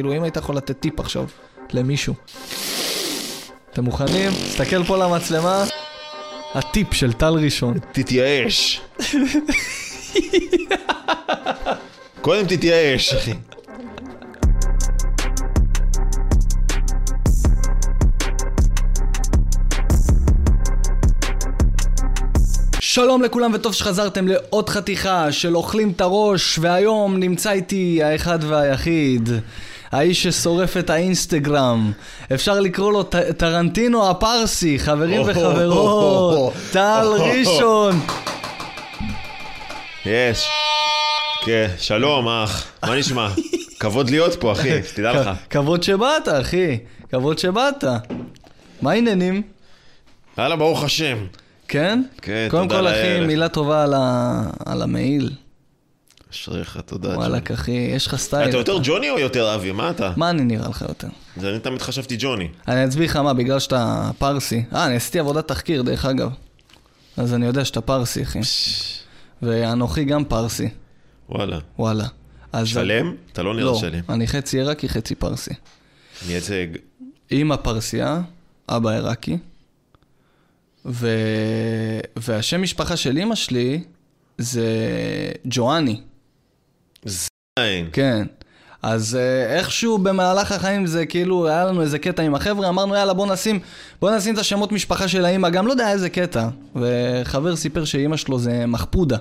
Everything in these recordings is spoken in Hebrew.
כאילו, אם היית יכול לתת טיפ עכשיו למישהו. אתם מוכנים? תסתכל פה למצלמה. הטיפ של טל ראשון. תתייאש. קודם תתייאש, אחי. שלום לכולם וטוב שחזרתם לעוד חתיכה של אוכלים את הראש והיום נמצא איתי האחד והיחיד האיש ששורף את האינסטגרם אפשר לקרוא לו טרנטינו הפרסי חברים וחברות טל ראשון יש. כן, שלום אח, מה נשמע? כבוד להיות פה, אחי, תדע לך. כבוד שבאת אחי כבוד שבאת מה העניינים? יאללה, ברוך השם. כן? כן, קודם תודה כל אחי לאל. מילה טובה. על המעיל אשריך, תודה. וואלכ אחי יש לך סטייל אתה יותר ג'וני או יותר אבי? מה אתה? מה אני נראה לך יותר? זה אני תמיד חשבתי ג'וני. אני אסביר לך מה, בגלל שאתה פרסי. אה, אני עשיתי עבודת תחקיר, דרך אגב. אז אני יודע שאתה פרסי, אחי. ואנוכי גם פרסי, וואלה. וואלה. אז... שלם? אתה לא נראה לא, שלם. אני חצי עיראקי, חצי פרסי. מייצג. אמא פרסייה, אבא עיראקי. ו... והשם משפחה של אמא שלי זה ג'ואני. כן. אז אה, איכשהו במהלך החיים זה כאילו, היה לנו איזה קטע עם החבר'ה, אמרנו יאללה בוא נשים, בוא נשים את השמות משפחה של האמא, גם לא יודע איזה קטע. וחבר סיפר שאימא שלו זה מחפודה.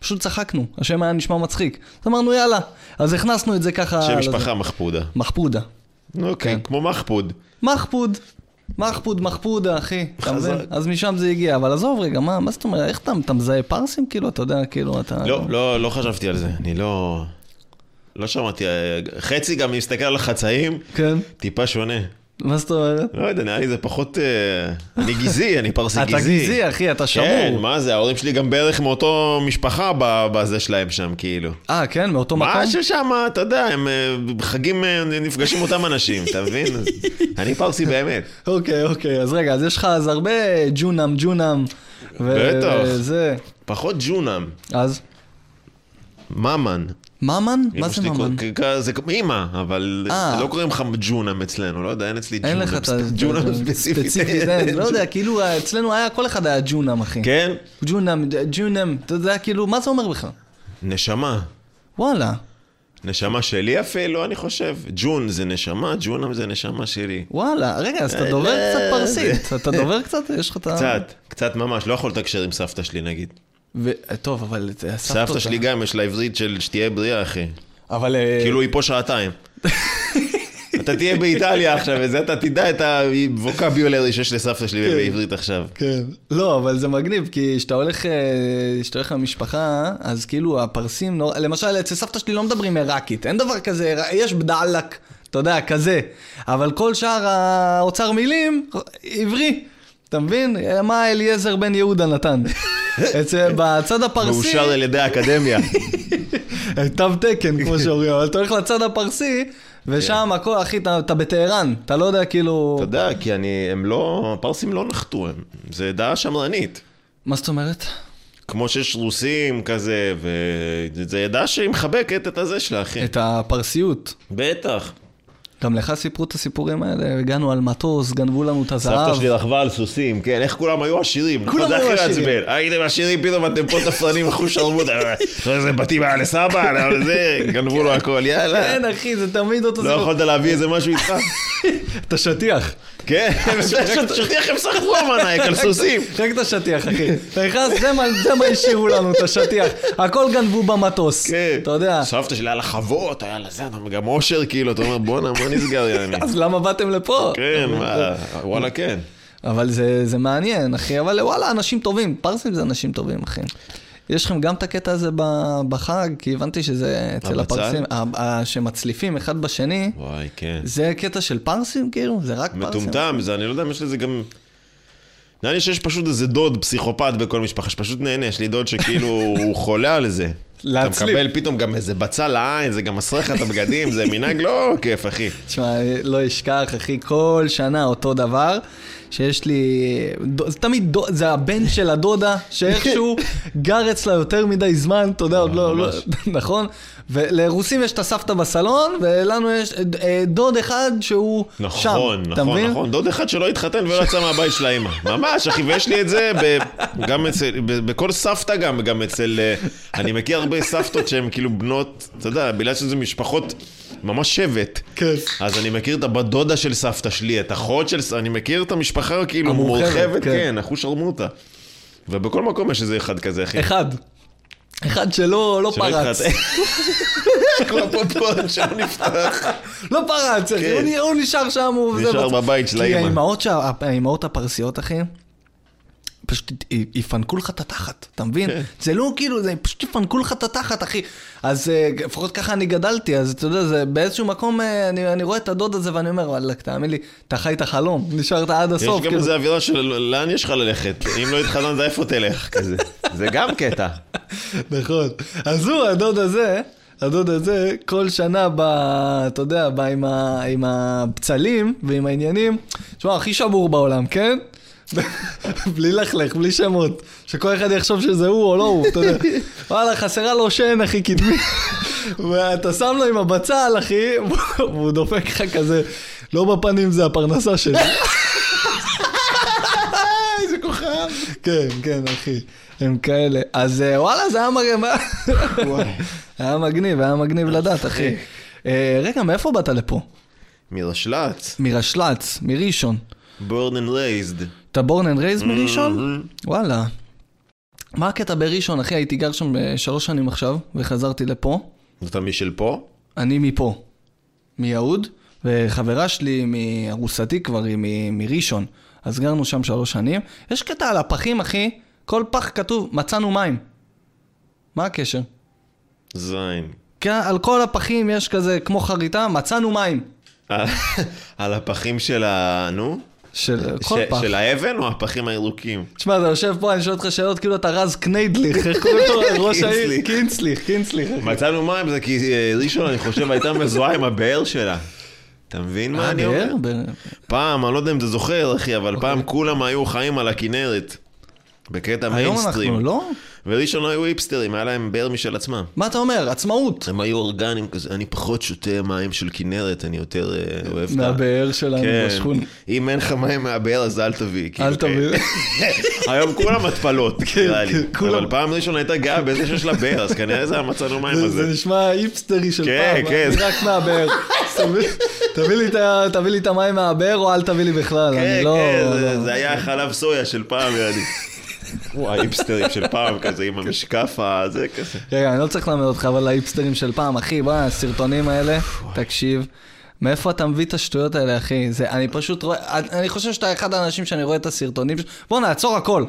פשוט צחקנו, השם היה נשמע מצחיק. אז אמרנו יאללה, אז הכנסנו את זה ככה... שם. משפחה מחפודה. מחפודה. אוקיי, כן. כמו מחפוד. מחפוד. מחפוד, מחפודה, אחי. אתה. מבין? אז משם זה הגיע. אבל עזוב רגע, מה, מה זאת אומרת? איך אתה, אתה מזהה פרסים? כאילו, אתה יודע, כאילו, אתה... לא, לא, לא חשבתי על זה. אני לא... לא שמעתי. אה, חצי גם מסתכל על החצאים, כן. טיפה שונה. מה זאת אומרת? לא יודע, נראה לי זה פחות... אה, אני גזעי, אני פרסי אתה גזעי. גזעי, אחי, אתה שמור. כן, מה זה, ההורים שלי גם בערך מאותו משפחה בזה שלהם שם, כאילו. אה, כן? מאותו מקום? מה ששם, אתה יודע, הם אה, בחגים אה, נפגשים אותם אנשים, אתה מבין? אני פרסי באמת. אוקיי, אוקיי, אז רגע, אז יש לך אז הרבה ג'ונם, ג'ונם. ו- בטח. פחות ג'ונם, אז? ממן. ממן? מה זה ממן? זה כמו אימא, אבל אה. לא קוראים לך ג'ונם אצלנו, לא יודע, אין אצלי ג'ונם. ספציפית. לא יודע, כאילו אצלנו היה, כל אחד היה ג'ונם, אחי. כן? ג'ונם, ג'ונם, אתה יודע, כאילו, מה זה אומר בכלל? נשמה. וואלה, נשמה שלי אפילו, אני חושב. ג'ון זה נשמה, ג'ונם זה נשמה שלי. וואלה, רגע, אז אתה אה, דובר לא, קצת פרסית, אתה דובר קצת? יש לך את ה... קצת, קצת ממש, לא יכול לתקשר עם סבתא שלי נגיד. ו- טוב, אבל... סבתא שלי גם יש לה עברית של שתהיה בריאה, אחי. אבל... אה, כאילו היא פה שעתיים. אתה תהיה באיטליה עכשיו, וזה אתה תדע את הווקביולרי שיש לסבתא שלי בעברית עכשיו. כן. לא, אבל זה מגניב, כי כשאתה הולך, אה, כשאתה הולך למשפחה, אז כאילו הפרסים, נור... למשל אצל סבתא שלי לא מדברים עיראקית, אין דבר כזה, יש בדאלק, אתה יודע, כזה. אבל כל שאר האוצר מילים, עברי. אתה מבין? מה אליעזר בן יהודה נתן? אצל, בצד הפרסי, מאושר על ידי האקדמיה. תו תקן, כמו שאומרים, אבל אתה הולך לצד הפרסי, ושם הכל, אחי, אתה, אתה בטהרן, אתה לא יודע כאילו... אתה יודע, כי אני, הם לא, הפרסים לא נחתו, הם, זה דעה שמרנית. מה זאת אומרת? כמו שיש רוסים כזה, וזה עדה שהיא מחבקת את הזה שלה, אחי. את הפרסיות. בטח. גם לך סיפרו את הסיפורים האלה, הגענו על מטוס, גנבו לנו את הזהב. סבתא שלי רכבה על סוסים, כן, איך כולם היו עשירים. כולם נכון, זה היו הכי עשירים. מעצבן. הייתם עשירים, פתאום אתם פה תפרנים, אחוז שרמוטה. איזה בתים היה לסבא, זה, גנבו לו הכל, יאללה. כן, אחי, זה תמיד אותו לא יכולת להביא איזה משהו איתך? את השטיח. כן, שטיח הם סחבו המנאייק על סוסים. רק את השטיח, אחי. אתה נכנס, זה מה- זה מה השאירו לנו, את השטיח. הכל גנבו במטוס. כן. אתה יודע. סבתא שלי היה לה חוות, היה לה זה, גם אושר כאילו, אתה אומר בואנה, מה נסגר יעני? אז למה באתם לפה? כן, מה, וואלה כן. אבל זה, זה מעניין, אחי. אבל וואלה, אנשים טובים. פרסים זה אנשים טובים, אחי. יש לכם גם את הקטע הזה בחג, כי הבנתי שזה אצל? הפרסים, שמצליפים אחד בשני. וואי, כן. זה קטע של פרסים, כאילו? זה רק פרסים? מטומטם, זה, אני לא יודע אם יש לזה גם... נראה לי שיש פשוט איזה דוד פסיכופת בכל משפחה שפשוט נהנה, יש לי דוד שכאילו הוא חולה על זה. אתה להצליף. מקבל פתאום גם איזה בצל לעין, זה גם מסריח את הבגדים, זה מנהג לא כיף, אחי. תשמע, לא אשכח, אחי, כל שנה אותו דבר. שיש לי... דו- זה תמיד, דו- זה הבן של הדודה, שאיכשהו גר אצלה יותר מדי זמן, אתה יודע, עוד לא... לא-. נכון? ולרוסים יש את הסבתא בסלון, ולנו יש אה, דוד אחד שהוא שם. נכון, אתה נכון, מבין? נכון. דוד אחד שלא התחתן ולא יצא מהבית של האמא. ממש, אחי, ויש לי את זה ב, גם אצל, ב, בכל סבתא גם, גם אצל... אה, אני מכיר הרבה סבתות שהן כאילו בנות, אתה יודע, בגלל שזה משפחות ממש שבט. כן. אז אני מכיר את הבת דודה של סבתא שלי, את אחות של... אני מכיר את המשפחה כאילו המורחבת, מורחבת, כן. כן, אחו שרמוטה. ובכל מקום יש איזה אחד כזה, אחי. אחד. אחד שלא לא שלא פרץ. כמו פופקורן שלא נפתח. לא פרץ, אחי, כן. הוא נ- הוא נשאר שם. הוא- נשאר בבית של כי האמא. האימהות שה- האימהות הפרסיות, אחי, פשוט יפנקו לך את התחת, אתה מבין? כן. זה לא כאילו, זה פשוט יפנקו לך את התחת, אחי. אז אה, לפחות ככה אני גדלתי, אז אתה יודע, זה באיזשהו מקום, אה, אני אני רואה את הדוד הזה ואני אומר, וואלכ, תאמין לי, אתה חי את החלום, נשארת עד יש הסוף. גם כאילו. איזה אווירה של לאן יש לך ללכת? אם לא התחתנת, איפה תלך? כזה. זה גם קטע. נכון. אז הוא, הדוד הזה, הדוד הזה, כל שנה ב... אתה יודע, בא עם, ה, עם הבצלים ועם העניינים. תשמע, הכי שבור בעולם, כן? בלי לכלך, בלי שמות. שכל אחד יחשוב שזה הוא או לא הוא, אתה יודע. וואלה, חסרה לו שן, אחי, קדמי. ואתה שם לו עם הבצל, אחי, והוא דופק לך כזה, לא בפנים זה הפרנסה שלי. איזה כוכב. כן, כן, אחי. הם כאלה. אז אה, וואלה, זה היה מגניב. היה מגניב, היה מגניב לדעת, אחי. אה, רגע, מאיפה באת לפה? מרשל"צ. מרשל"צ, מראשון. Born and raised. אתה born and raised מראשון? וואלה. מה הקטע בראשון, אחי? הייתי גר שם אה, שלוש שנים עכשיו, וחזרתי לפה. אתה משל פה? אני מפה, מיהוד, וחברה שלי מארוסתי כבר, היא מ- מראשון. אז גרנו שם שלוש שנים. יש קטע על הפחים, אחי, כל פח כתוב, מצאנו מים. מה הקשר? זין. כן, על כל הפחים יש כזה, כמו חריטה, מצאנו מים. על הפחים של ה... נו? של כל פח. של האבן או הפחים הירוקים? תשמע, אתה יושב פה, אני שואל אותך שאלות כאילו אתה רז קניידליך, איך קוראים לו? ראש העיר? קינסליך. קינסליך, קינסליך. מצאנו מים זה כי אה, ראשון, אני חושב, הייתה מזוהה עם הבאר שלה. אתה מבין מה אה, אני אומר? פעם, אני לא יודע אם אתה זוכר, אחי, אבל אוקיי. פעם כולם היו חיים על הכנרת. בקטע היום אנחנו מיינסטרים. לא? וראשון היו היפסטרים, היה להם באר משל עצמם. מה אתה אומר? עצמאות. הם היו אורגנים כזה, אני פחות שותה מים של כנרת, אני יותר אה, אוהב את ה... מהבאר שלנו כן, בשכונה. אם אין לך מים מהבאר אז אל תביא. כאילו, אל תביא. כן. היום כולם התפלות, נראה לי. כן. אבל פעם ראשון הייתה גאה בזה שיש לה באר, אז כנראה זה המצאנו מים זה- זה הזה. נשמע היפסטרי של כן, פעם, כן. אני רק מהבאר. תביא- תביא לי את תביא המים מהבאר או אל תביא לי בכלל, כן, אני לא... כן, לא- זה היה חלב סויה של פעם, יעני. וואי, היפסטרים של פעם כזה, עם המשקף הזה כזה. רגע, אני לא צריך ללמד אותך, אבל ההיפסטרים של פעם, אחי, בוא, הסרטונים האלה, תקשיב. מאיפה אתה מביא את השטויות האלה, אחי? זה, אני פשוט רואה, אני חושב שאתה אחד האנשים שאני רואה את הסרטונים, בוא נעצור הכל.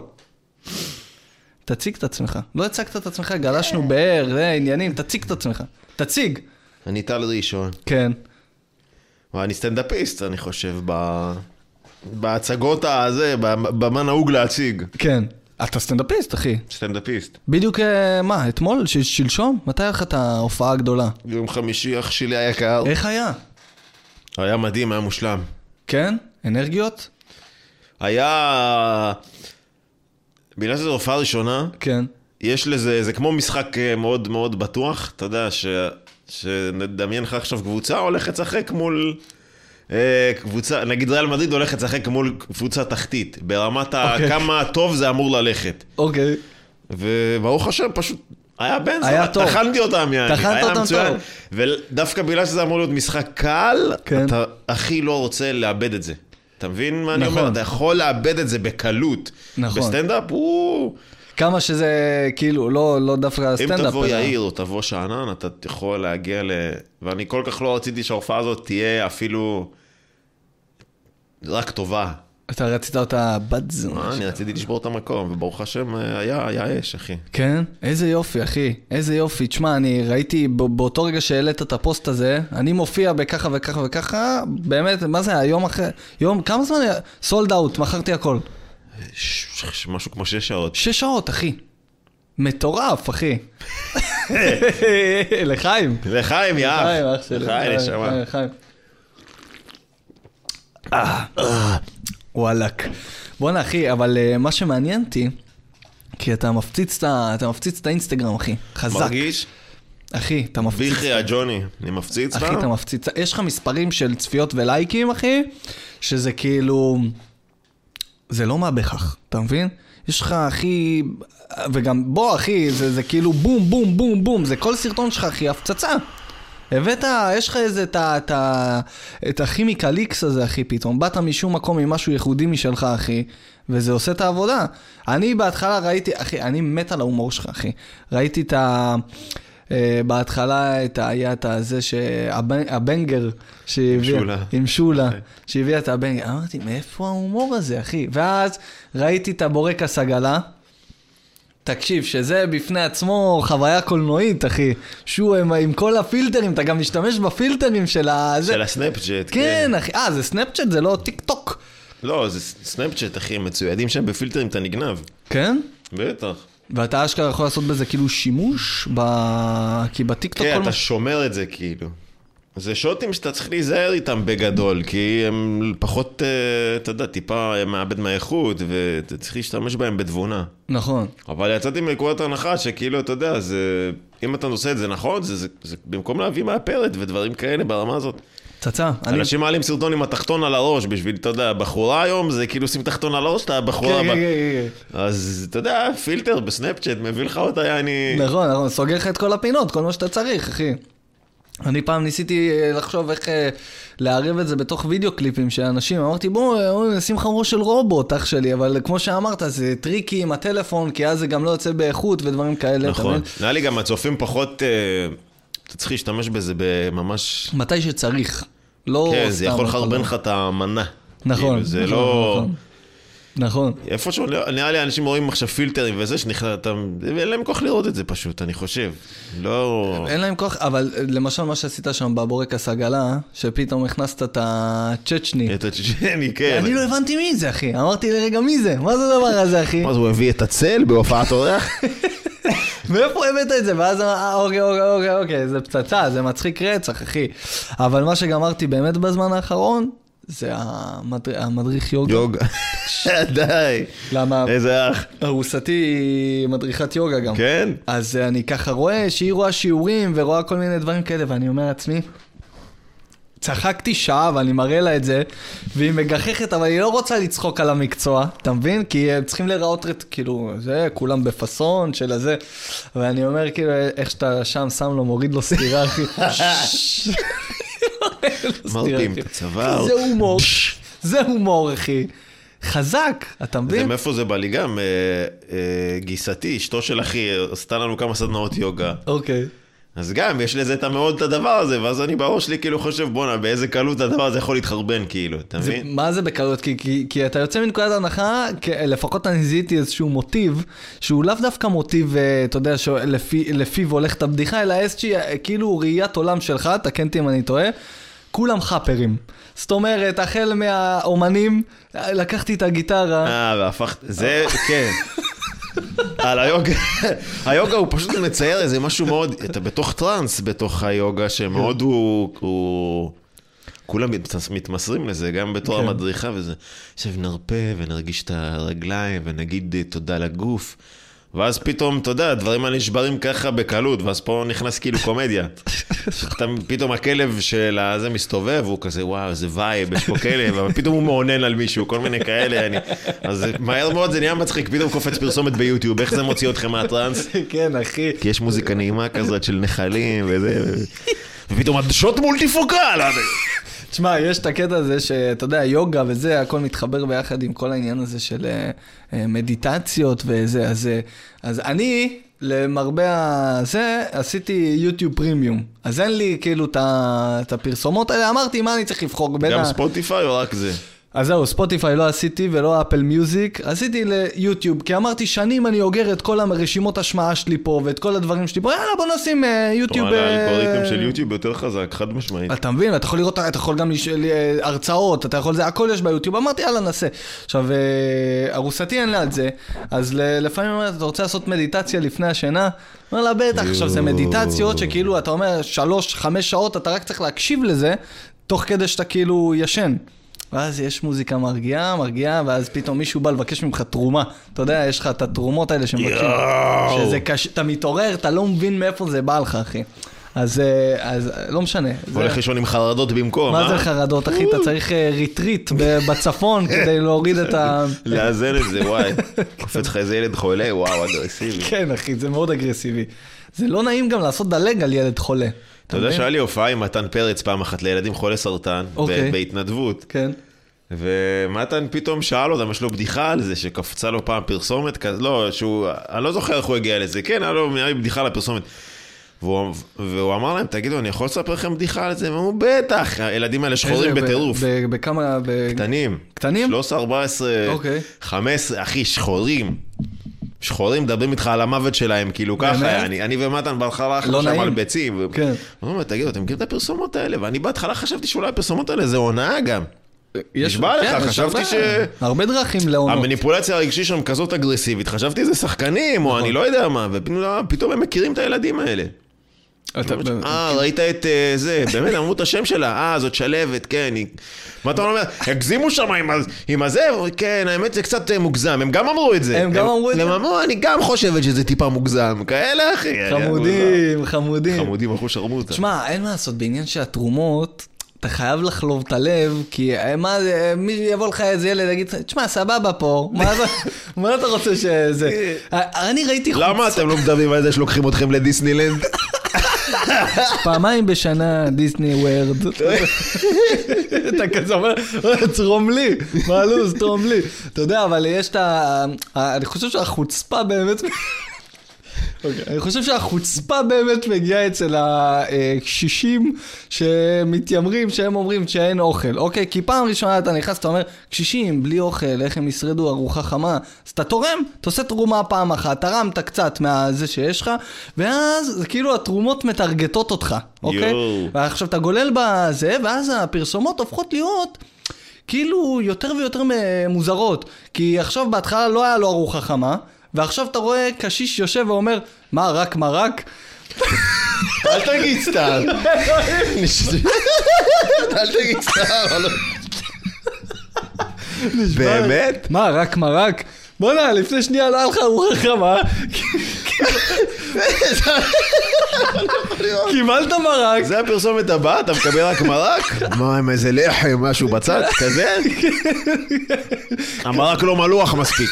תציג את עצמך. לא הצגת את עצמך, גלשנו כבר, זה עניינים, תציג את עצמך. תציג. אני טל ראשון. כן. וואי, אני סטנדאפיסט, אני חושב, ב... בהצגות הזה, במה נהוג להציג. כן. אתה סטנדאפיסט, אחי. סטנדאפיסט. בדיוק, אה, מה, אתמול? ש- שלשום? מתי היה לך את ההופעה הגדולה? יום חמישי, אח שלי היקר. איך היה? היה מדהים, היה מושלם. כן? אנרגיות? היה... בגלל שזו הופעה ראשונה, כן. יש לזה, זה כמו משחק אה, מאוד מאוד בטוח, אתה יודע, ש... שנדמיין לך עכשיו קבוצה הולכת לשחק מול... אה, קבוצה, נגיד ריאל מדריד הולכת לשחק מול קבוצה תחתית, ברמת ה... אוקיי. כמה טוב זה אמור ללכת. אוקיי. וברוך השם, פשוט היה בן טוב. טחנתי אותם, יעני. טחנת אותם מצוין. טוב. ודווקא בגלל שזה אמור להיות משחק קל, כן. אתה הכי לא רוצה לאבד את זה. אתה מבין מה אני נכון. אומר? אתה יכול לאבד את זה בקלות. נכון. בסטנדאפ הוא... כמה שזה, כאילו, לא, לא דווקא אם סטנדאפ. תבוא אלא- יאיר או תבוא שאנן, אתה יכול להגיע ל... ואני כל כך לא רציתי שההופעה הזאת תהיה אפילו רק טובה. אתה רצית אותה בת זונה. מה, אני רציתי לשבור את המקום, וברוך השם אה, היה, היה אש, אחי. כן? איזה יופי, אחי. איזה יופי. תשמע, אני ראיתי באותו רגע שהעלית את הפוסט הזה, אני מופיע בככה וככה וככה, באמת, מה זה, היום אחרי... יום, כמה זמן היה? סולד אאוט, מכרתי הכל. ש- ש- משהו כמו שש שעות. שש שעות, אחי. מטורף, אחי. לחיים. לחיים, יאב. לחיים, אח שלי. לחיים, נשמה. לחיים, וואלאק. בואנה אחי, אבל אה, מה שמעניין אותי, כי אתה מפציץ את מפציץ את האינסטגרם, אחי. חזק. מרגיש? אחי, אתה מפציץ. ביחי הג'וני, אני מפציץ בה? אחי, אתה מפציץ. יש לך מספרים של צפיות ולייקים, אחי, שזה כאילו... זה לא מה בכך, אתה מבין? יש לך, אחי... וגם, בוא, אחי, זה, זה כאילו בום, בום, בום, בום, זה כל סרטון שלך, אחי, הפצצה. הבאת, יש לך איזה, את את את הכימיקל איקס הזה, אחי, פתאום. באת משום מקום עם משהו ייחודי משלך, אחי, וזה עושה את העבודה. אני בהתחלה ראיתי, אחי, אני מת על ההומור שלך, אחי. ראיתי את ה... אה, בהתחלה את ה- היה את הזה, שהבנ- הבנגר שהביאה, שולה. עם שולה, כן. שהביאה את הבנגר, אמרתי, מאיפה ההומור הזה, אחי? ואז ראיתי את הבורקס עגלה. תקשיב, שזה בפני עצמו חוויה קולנועית, אחי. שהוא עם, עם כל הפילטרים, אתה גם משתמש בפילטרים של ה... זה- של הסנאפצ'אט. כן, אחי. אה, זה סנאפצ'אט, זה לא טיק טוק. לא, זה סנאפצ'אט, אחי, הם מצוידים שם בפילטרים, אתה נגנב. כן? בטח. ואתה אשכרה יכול לעשות בזה כאילו שימוש ב... כי בטיק טוק כן, אתה מה... שומר את זה כאילו. זה שוטים שאתה צריך להיזהר איתם בגדול, כי הם פחות, אה, אתה יודע, טיפה מאבד מהאיכות, ואתה צריך להשתמש בהם בתבונה. נכון. אבל יצאתי מנקודת הנחה שכאילו, אתה יודע, זה... אם אתה עושה את זה נכון, זה, זה, זה במקום להביא מהפרט ודברים כאלה ברמה הזאת. פצצה. אני... אנשים מעלים סרטון עם התחתון על הראש בשביל, אתה יודע, בחורה היום זה כאילו שים תחתון על הראש, אתה בחורה כן, כן. כן, כן. אז אתה יודע, פילטר בסנאפצ'אט מביא לך אותה, יעני... נכון, נכון, סוגר לך את כל הפינות, כל מה שאתה צריך, אחי. אני פעם ניסיתי אה, לחשוב איך אה, לערב את זה בתוך וידאו קליפים של אנשים, אמרתי בוא, אה, נשים לך ראש של רובוט, אח שלי, אבל כמו שאמרת, זה טריקי עם הטלפון, כי אז זה גם לא יוצא באיכות ודברים כאלה, נכון. נראה לי גם הצופים פחות... אתה צריך להשתמש בזה בממש... מתי שצריך. לא כן, זה יכול הכל. לחרבן לך את המנה. נכון, כאילו, זה נכון, לא... נכון. איפשהו, נראה לי אנשים רואים עכשיו פילטרים וזה, שנכנס, אתה... אין להם כוח לראות את זה פשוט, אני חושב. לא... אין להם כוח, אבל למשל מה שעשית שם בבורקס עגלה, שפתאום הכנסת את הצ'צ'ני. את הצ'צ'ני, כן. אני לא הבנתי מי זה, אחי. אמרתי לרגע, מי זה? מה זה הדבר הזה, אחי? מה זה, הוא הביא את הצל בהופעת אורח? מאיפה הבאת את זה? ואז אמר, אה, אוקיי, אוקיי, אוקיי, אוקיי, זה פצצה, זה מצחיק רצח, אחי. אבל מה שגמרתי באמת בזמן האחרון, זה המדר... המדריך יוגה. יוגה. די. למה איזה אח. ארוסתי היא מדריכת יוגה גם. כן? אז אני ככה רואה שהיא רואה שיעורים ורואה כל מיני דברים כאלה, ואני אומר לעצמי, צחקתי שעה ואני מראה לה את זה, והיא מגחכת, אבל היא לא רוצה לצחוק על המקצוע, אתה מבין? כי הם צריכים להיראות, כאילו, זה, כולם בפאסון של הזה, ואני אומר, כאילו, איך שאתה שם, שם לו, מוריד לו סטירה, אחי. מרפים את הצוואר. זה הומור, זה הומור, אחי. חזק, אתה מבין? מאיפה זה בא לי גם, אה, אה, גיסתי, אשתו של אחי, עשתה לנו כמה סדנאות יוגה. אוקיי. אז גם, יש לזה את המאוד את הדבר הזה, ואז אני בראש שלי כאילו חושב, בואנה, באיזה קלות הדבר הזה יכול להתחרבן, כאילו, אתה מבין? מה זה בקלות? כי, כי, כי אתה יוצא מנקודת הנחה, כ- לפחות אני זיהיתי איזשהו מוטיב, שהוא לאו דווקא מוטיב, אה, אתה יודע, שלפי, לפיו הולכת הבדיחה, אלא איזושהי, כאילו ראיית עולם שלך, תקן אותי אם אני טועה, כולם חאפרים. זאת אומרת, החל מהאומנים, לקחתי את הגיטרה, אה, והפכת, זה, כן. על היוגה, היוגה הוא פשוט מצייר איזה משהו מאוד, אתה בתוך טראנס בתוך היוגה, שמאוד הוא, הוא, כולם מתמס- מתמסרים לזה, גם בתור כן. המדריכה וזה. עכשיו נרפה ונרגיש את הרגליים ונגיד תודה לגוף. ואז פתאום, אתה יודע, הדברים האלה נשברים ככה בקלות, ואז פה נכנס כאילו קומדיה. אתה, פתאום הכלב של הזה מסתובב, הוא כזה, וואו, איזה vibe, יש פה כלב, אבל פתאום הוא מאונן על מישהו, כל מיני כאלה. אני... אז מהר מאוד זה נהיה מצחיק, פתאום קופץ פרסומת ביוטיוב, איך זה מוציא אתכם מהטראנס? כן, אחי. כי יש מוזיקה נעימה כזאת של נחלים וזה, ופתאום עדשות מולטיפוקל. תשמע, יש את הקטע הזה שאתה יודע, יוגה וזה, הכל מתחבר ביחד עם כל העניין הזה של אה, אה, מדיטציות וזה, אז, אה, אז אני, למרבה הזה, עשיתי יוטיוב פרימיום. אז אין לי כאילו את הפרסומות האלה, אמרתי, מה אני צריך לבחור בין גם ה... ספוטיפיי או רק זה? אז זהו, ספוטיפיי לא עשיתי ולא אפל מיוזיק, עשיתי ליוטיוב, כי אמרתי שנים אני אוגר את כל הרשימות השמעה שלי פה ואת כל הדברים שלי פה, יאללה בוא נשים אה, יוטיוב... אה, האלגוריתם של יוטיוב יותר חזק, חד משמעית. אתה מבין, אתה יכול לראות, אתה יכול גם לש... ל- הרצאות, אתה יכול זה, הכל יש ביוטיוב, אמרתי יאללה נעשה. עכשיו, אה, ארוסתי אין לה את זה, אז לפעמים אומרת, אתה רוצה לעשות מדיטציה לפני השינה? אומר לה בטח, עכשיו זה. מדיטציות שכאילו, אתה אומר שלוש, חמש שעות, אתה רק צריך להקשיב לזה, תוך כדי שאתה כאילו ישן. ואז יש מוזיקה מרגיעה, מרגיעה, ואז פתאום מישהו בא לבקש ממך תרומה. אתה יודע, יש לך את התרומות האלה שמבקשים. שזה קשה, אתה מתעורר, אתה לא מבין מאיפה זה בא לך, אחי. אז, אה, אז לא משנה. זה- הולך לישון עם חרדות במקום, מה אה? זה חרדות, אחי? אתה צריך אה, retreat ב- בצפון כדי להוריד את ה... לאזן את זה, וואי. קופץ לך איזה ילד חולה, וואו, אגרסיבי. כן, אחי, זה מאוד אגרסיבי. זה לא נעים גם לעשות דלג על ילד חולה. אתה יודע? שהיה לי הופעה עם מתן פרץ פעם אחת לילדים חולי סרטן, אוקיי. בהתנדבות. כן. ומתן פתאום שאל אותם, יש לו בדיחה על זה, שקפצה לו פעם פרסומת כזה, לא, שהוא, אני לא זוכר איך הוא הגיע לזה, כן, היה לו נראה לי בדיחה על הפרסומת. והוא, והוא אמר להם, תגידו, אני יכול לספר לכם בדיחה על זה? הם אמרו, בטח, הילדים האלה שחורים בטירוף. בכמה... קטנים. קטנים? 13, 14, אוקיי. 15, אחי, שחורים. שחורים, מדברים איתך על המוות שלהם, כאילו ככה? אני, אני ומתן בהתחלה לא הלכנו שם נעים. על ביצים. כן. אמרו, תגידו, אתם מכירים את הפרסומות האלה? ואני בהתחלה חשבתי שאולי הפרסומות האלה זה הונאה גם. יש- נשבע לך, כן, חשבתי ש- הרבה דרכים לעונות. המניפולציה הרגשית שם כזאת אגרסיבית, חשבתי זה שחקנים, נכון. או אני לא יודע מה, ופתאום הם מכירים את הילדים האלה. אה, ראית את אה, זה, באמת, אמרו את השם שלה, אה, זאת שלות, כן, היא... מה אתה אומר? הגזימו שם עם הזה, כן, האמת זה קצת אה, מוגזם, הם גם אמרו את זה. הם גם אמרו את זה? הם אמרו, אני גם חושבת שזה טיפה מוגזם, כאלה, אחי. חמודים, חמודים. חמודים, אחו שרמוטה. תשמע, אין מה לעשות, בעניין של התרומות, אתה חייב לחלוב את הלב, כי אה, מה זה, מי יבוא לך איזה ילד ויגיד, תשמע, סבבה פה, מה אתה- מה אתה רוצה שזה... אני ראיתי למה אתם לא מדברים על זה שלוקחים אתכם לדיסנילנד? פעמיים בשנה דיסני וורד. אתה כזה אומר, "אה, תרום לי, מה הלו"ז, תרום לי. אתה יודע, אבל יש את. ה- אני חושב שהחוצפה באמת... אוקיי, אני חושב שהחוצפה באמת מגיעה אצל הקשישים שמתיימרים, שהם אומרים שאין אוכל, אוקיי? כי פעם ראשונה אתה נכנס, אתה אומר, קשישים, בלי אוכל, איך הם ישרדו ארוחה חמה? אז אתה תורם, אתה עושה תרומה פעם אחת, תרמת קצת מהזה שיש לך, ואז זה כאילו התרומות מטרגטות אותך, אוקיי? יואו. ועכשיו אתה גולל בזה, ואז הפרסומות הופכות להיות... כאילו יותר ויותר מוזרות. כי עכשיו בהתחלה לא היה לו ארוחה חמה, ועכשיו אתה רואה קשיש יושב ואומר, מה, רק מרק? אל תגיד סתם. אל תגיד סתם. באמת? מה, רק מרק? בוא'נה, לפני שנייה לא היה לך ארוחה חמה, קיבלת מרק, זה הפרסומת הבאה, אתה מקבל רק מרק? מה, עם איזה לחם, משהו בצד, כזה? המרק לא מלוח מספיק.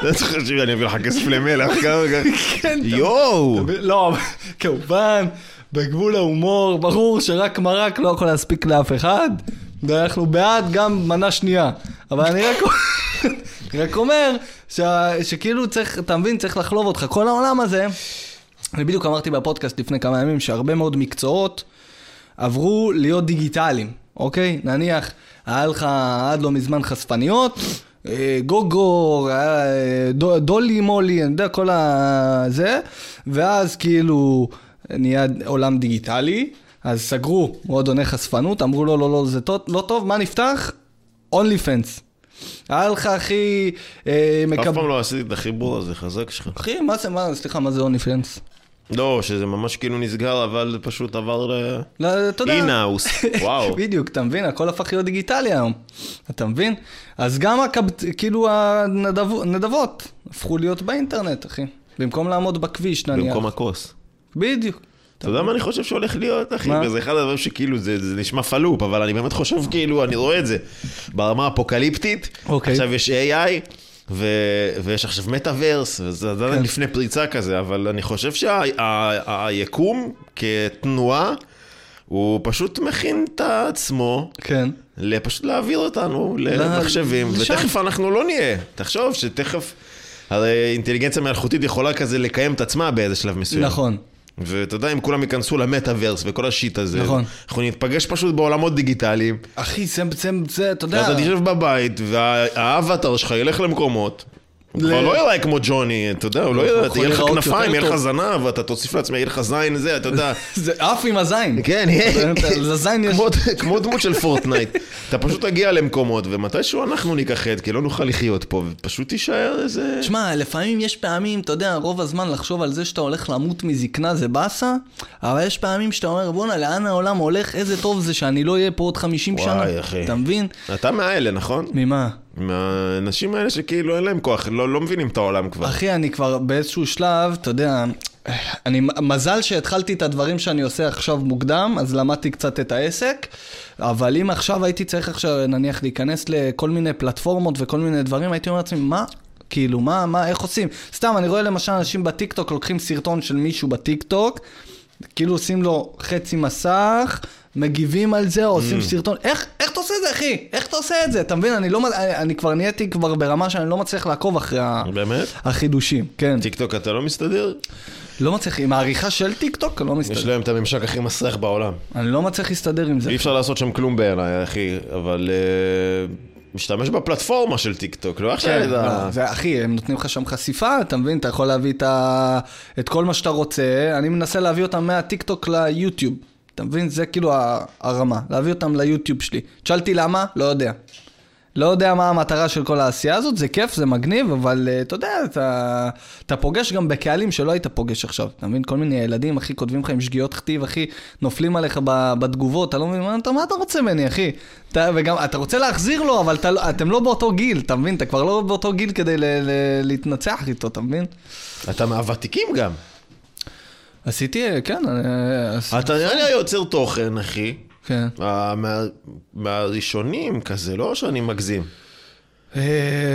אתה צריך שאני אביא לך כסף למלח. כן, יואו! לא, כמובן, בגבול ההומור, ברור שרק מרק לא יכול להספיק לאף אחד, ואנחנו בעד גם מנה שנייה. אבל אני רק, אני רק אומר, שה, שכאילו צריך, אתה מבין, צריך לחלוב אותך. כל העולם הזה, אני בדיוק אמרתי בפודקאסט לפני כמה ימים, שהרבה מאוד מקצועות עברו להיות דיגיטליים, אוקיי? נניח, היה לך עד לא מזמן חשפניות, גוגו, היה, אה, דו- דולי מולי, אני יודע, כל הזה, ואז כאילו נהיה עולם דיגיטלי, אז סגרו מועדוני חשפנות, אמרו לו, לא, לא, זה טוב, לא טוב, מה נפתח? אונלי פנס. היה לך הכי... אה, אף. פעם לא עשיתי את החיבור הזה, חזק שלך. אחי, מה זה, מה, סליחה, מה זה אונלי פנס? לא, שזה ממש כאילו נסגר, אבל פשוט עבר ל... לא, אתה יודע. אינהאוס, וואו. בדיוק, אתה מבין? הכל הפך להיות דיגיטלי היום. אתה מבין? אז גם הקב... כאילו הנדבות הפכו להיות באינטרנט, אחי. במקום לעמוד בכביש, נניח. במקום הכוס. בדיוק. אתה יודע מה אני חושב שהולך להיות, אחי? מה? וזה אחד הדברים שכאילו, זה, זה נשמע פלופ, אבל אני באמת חושב כאילו, אני רואה את זה ברמה אפוקליפטית. אוקיי. עכשיו יש AI, ו... ויש עכשיו מטאוורס, וזה עדיין כן. לפני פריצה כזה, אבל אני חושב שהיקום כתנועה, הוא פשוט מכין את עצמו. כן. פשוט להעביר אותנו למחשבים, לשם. ותכף אנחנו לא נהיה. תחשוב שתכף, הרי אינטליגנציה מלאכותית יכולה כזה לקיים את עצמה באיזה שלב מסוים. נכון. ואתה יודע, אם כולם ייכנסו למטאוורס וכל השיט הזה, נכון. אנחנו נתפגש פשוט בעולמות דיגיטליים, אחי, זה, זה, זה, אתה יודע... ואתה תשב בבית, והאבטר שלך ילך למקומות, הוא כבר לא יראה כמו ג'וני, אתה יודע, הוא לא יראה, יהיה לך כנפיים, יהיה לך. זנב, ואתה תוסיף לעצמך, יהיה לך זין זה, אתה יודע. זה אף עם הזין. כן. לזין יש... כמו- דמות של פורטנייט. אתה פשוט תגיע למקומות, ומתישהו אנחנו ניכחד, כי לא נוכל לחיות פה, ופשוט תישאר איזה... תשמע, לפעמים יש פעמים, אתה יודע, רוב הזמן לחשוב על זה שאתה הולך למות מזקנה זה באסה, אבל יש פעמים שאתה אומר, בואנה, לאן העולם הולך, איזה טוב זה שאני לא אהיה פה עוד 50 שנה. וואי, אחי. אתה מבין? אתה מהאלה, נכון? ממה? מהאנשים האלה שכאילו אין להם כוח, לא לא מבינים את העולם כבר. אחי, אני כבר באיזשהו שלב, אתה יודע, אני, מזל שהתחלתי את הדברים שאני עושה עכשיו מוקדם, אז למדתי קצת את העסק, אבל אם עכשיו הייתי צריך עכשיו, נניח, להיכנס לכל מיני פלטפורמות וכל מיני דברים, הייתי אומר לעצמי, מה? כאילו, מה, מה, איך עושים? סתם, אני רואה למשל אנשים בטיקטוק לוקחים סרטון של מישהו בטיקטוק, כאילו עושים לו חצי מסך, מגיבים על זה, או עושים סרטון, איך, אחי? איך אתה עושה את זה? אתה מבין? אני לא, אני, אני כבר נהייתי כבר ברמה שאני לא מצליח לעקוב אחרי. באמת? החידושים, כן. טיקטוק אתה לא מסתדר? לא מצליח, עם העריכה של טיק טוק, לא יש מסתדר. להם את הממשק הכי מסריח בעולם. אני לא מצליח להסתדר עם זה. אי אפשר לעשות שם כלום בעיניי, אחי, אבל... אה, משתמש בפלטפורמה של טיק טוק, לא עכשיו... כן, ה- לא, זה אחי, הם נותנים לך שם חשיפה, אתה מבין? אתה יכול להביא את, ה... את כל מה שאתה רוצה, אני מנסה להביא אותם מהטיק טוק ליוטיוב. אתה מבין? זה כאילו הרמה, להביא אותם ליוטיוב שלי. שאלתי למה? לא יודע. לא יודע מה המטרה של כל העשייה הזאת, זה כיף, זה מגניב, אבל uh, אתה יודע, אתה, אתה פוגש גם בקהלים שלא היית פוגש עכשיו. אתה מבין? כל מיני ילדים, אחי, כותבים לך עם שגיאות כתיב, אחי, נופלים עליך ב- בתגובות, אתה לא מבין, מה אתה, מה אתה רוצה ממני, אחי? אתה, וגם, אתה רוצה להחזיר לו, אבל אתה, לא- אתם לא באותו גיל, אתה מבין? אתה כבר לא באותו גיל כדי ל, ל, להתנצח איתו, אתה מבין? אתה מהוותיקים גם. עשיתי, כן, אה, אתה נראה לי היוצר תוכן, אחי. כן. מה- מהראשונים כזה, לא שאני מגזים. אה,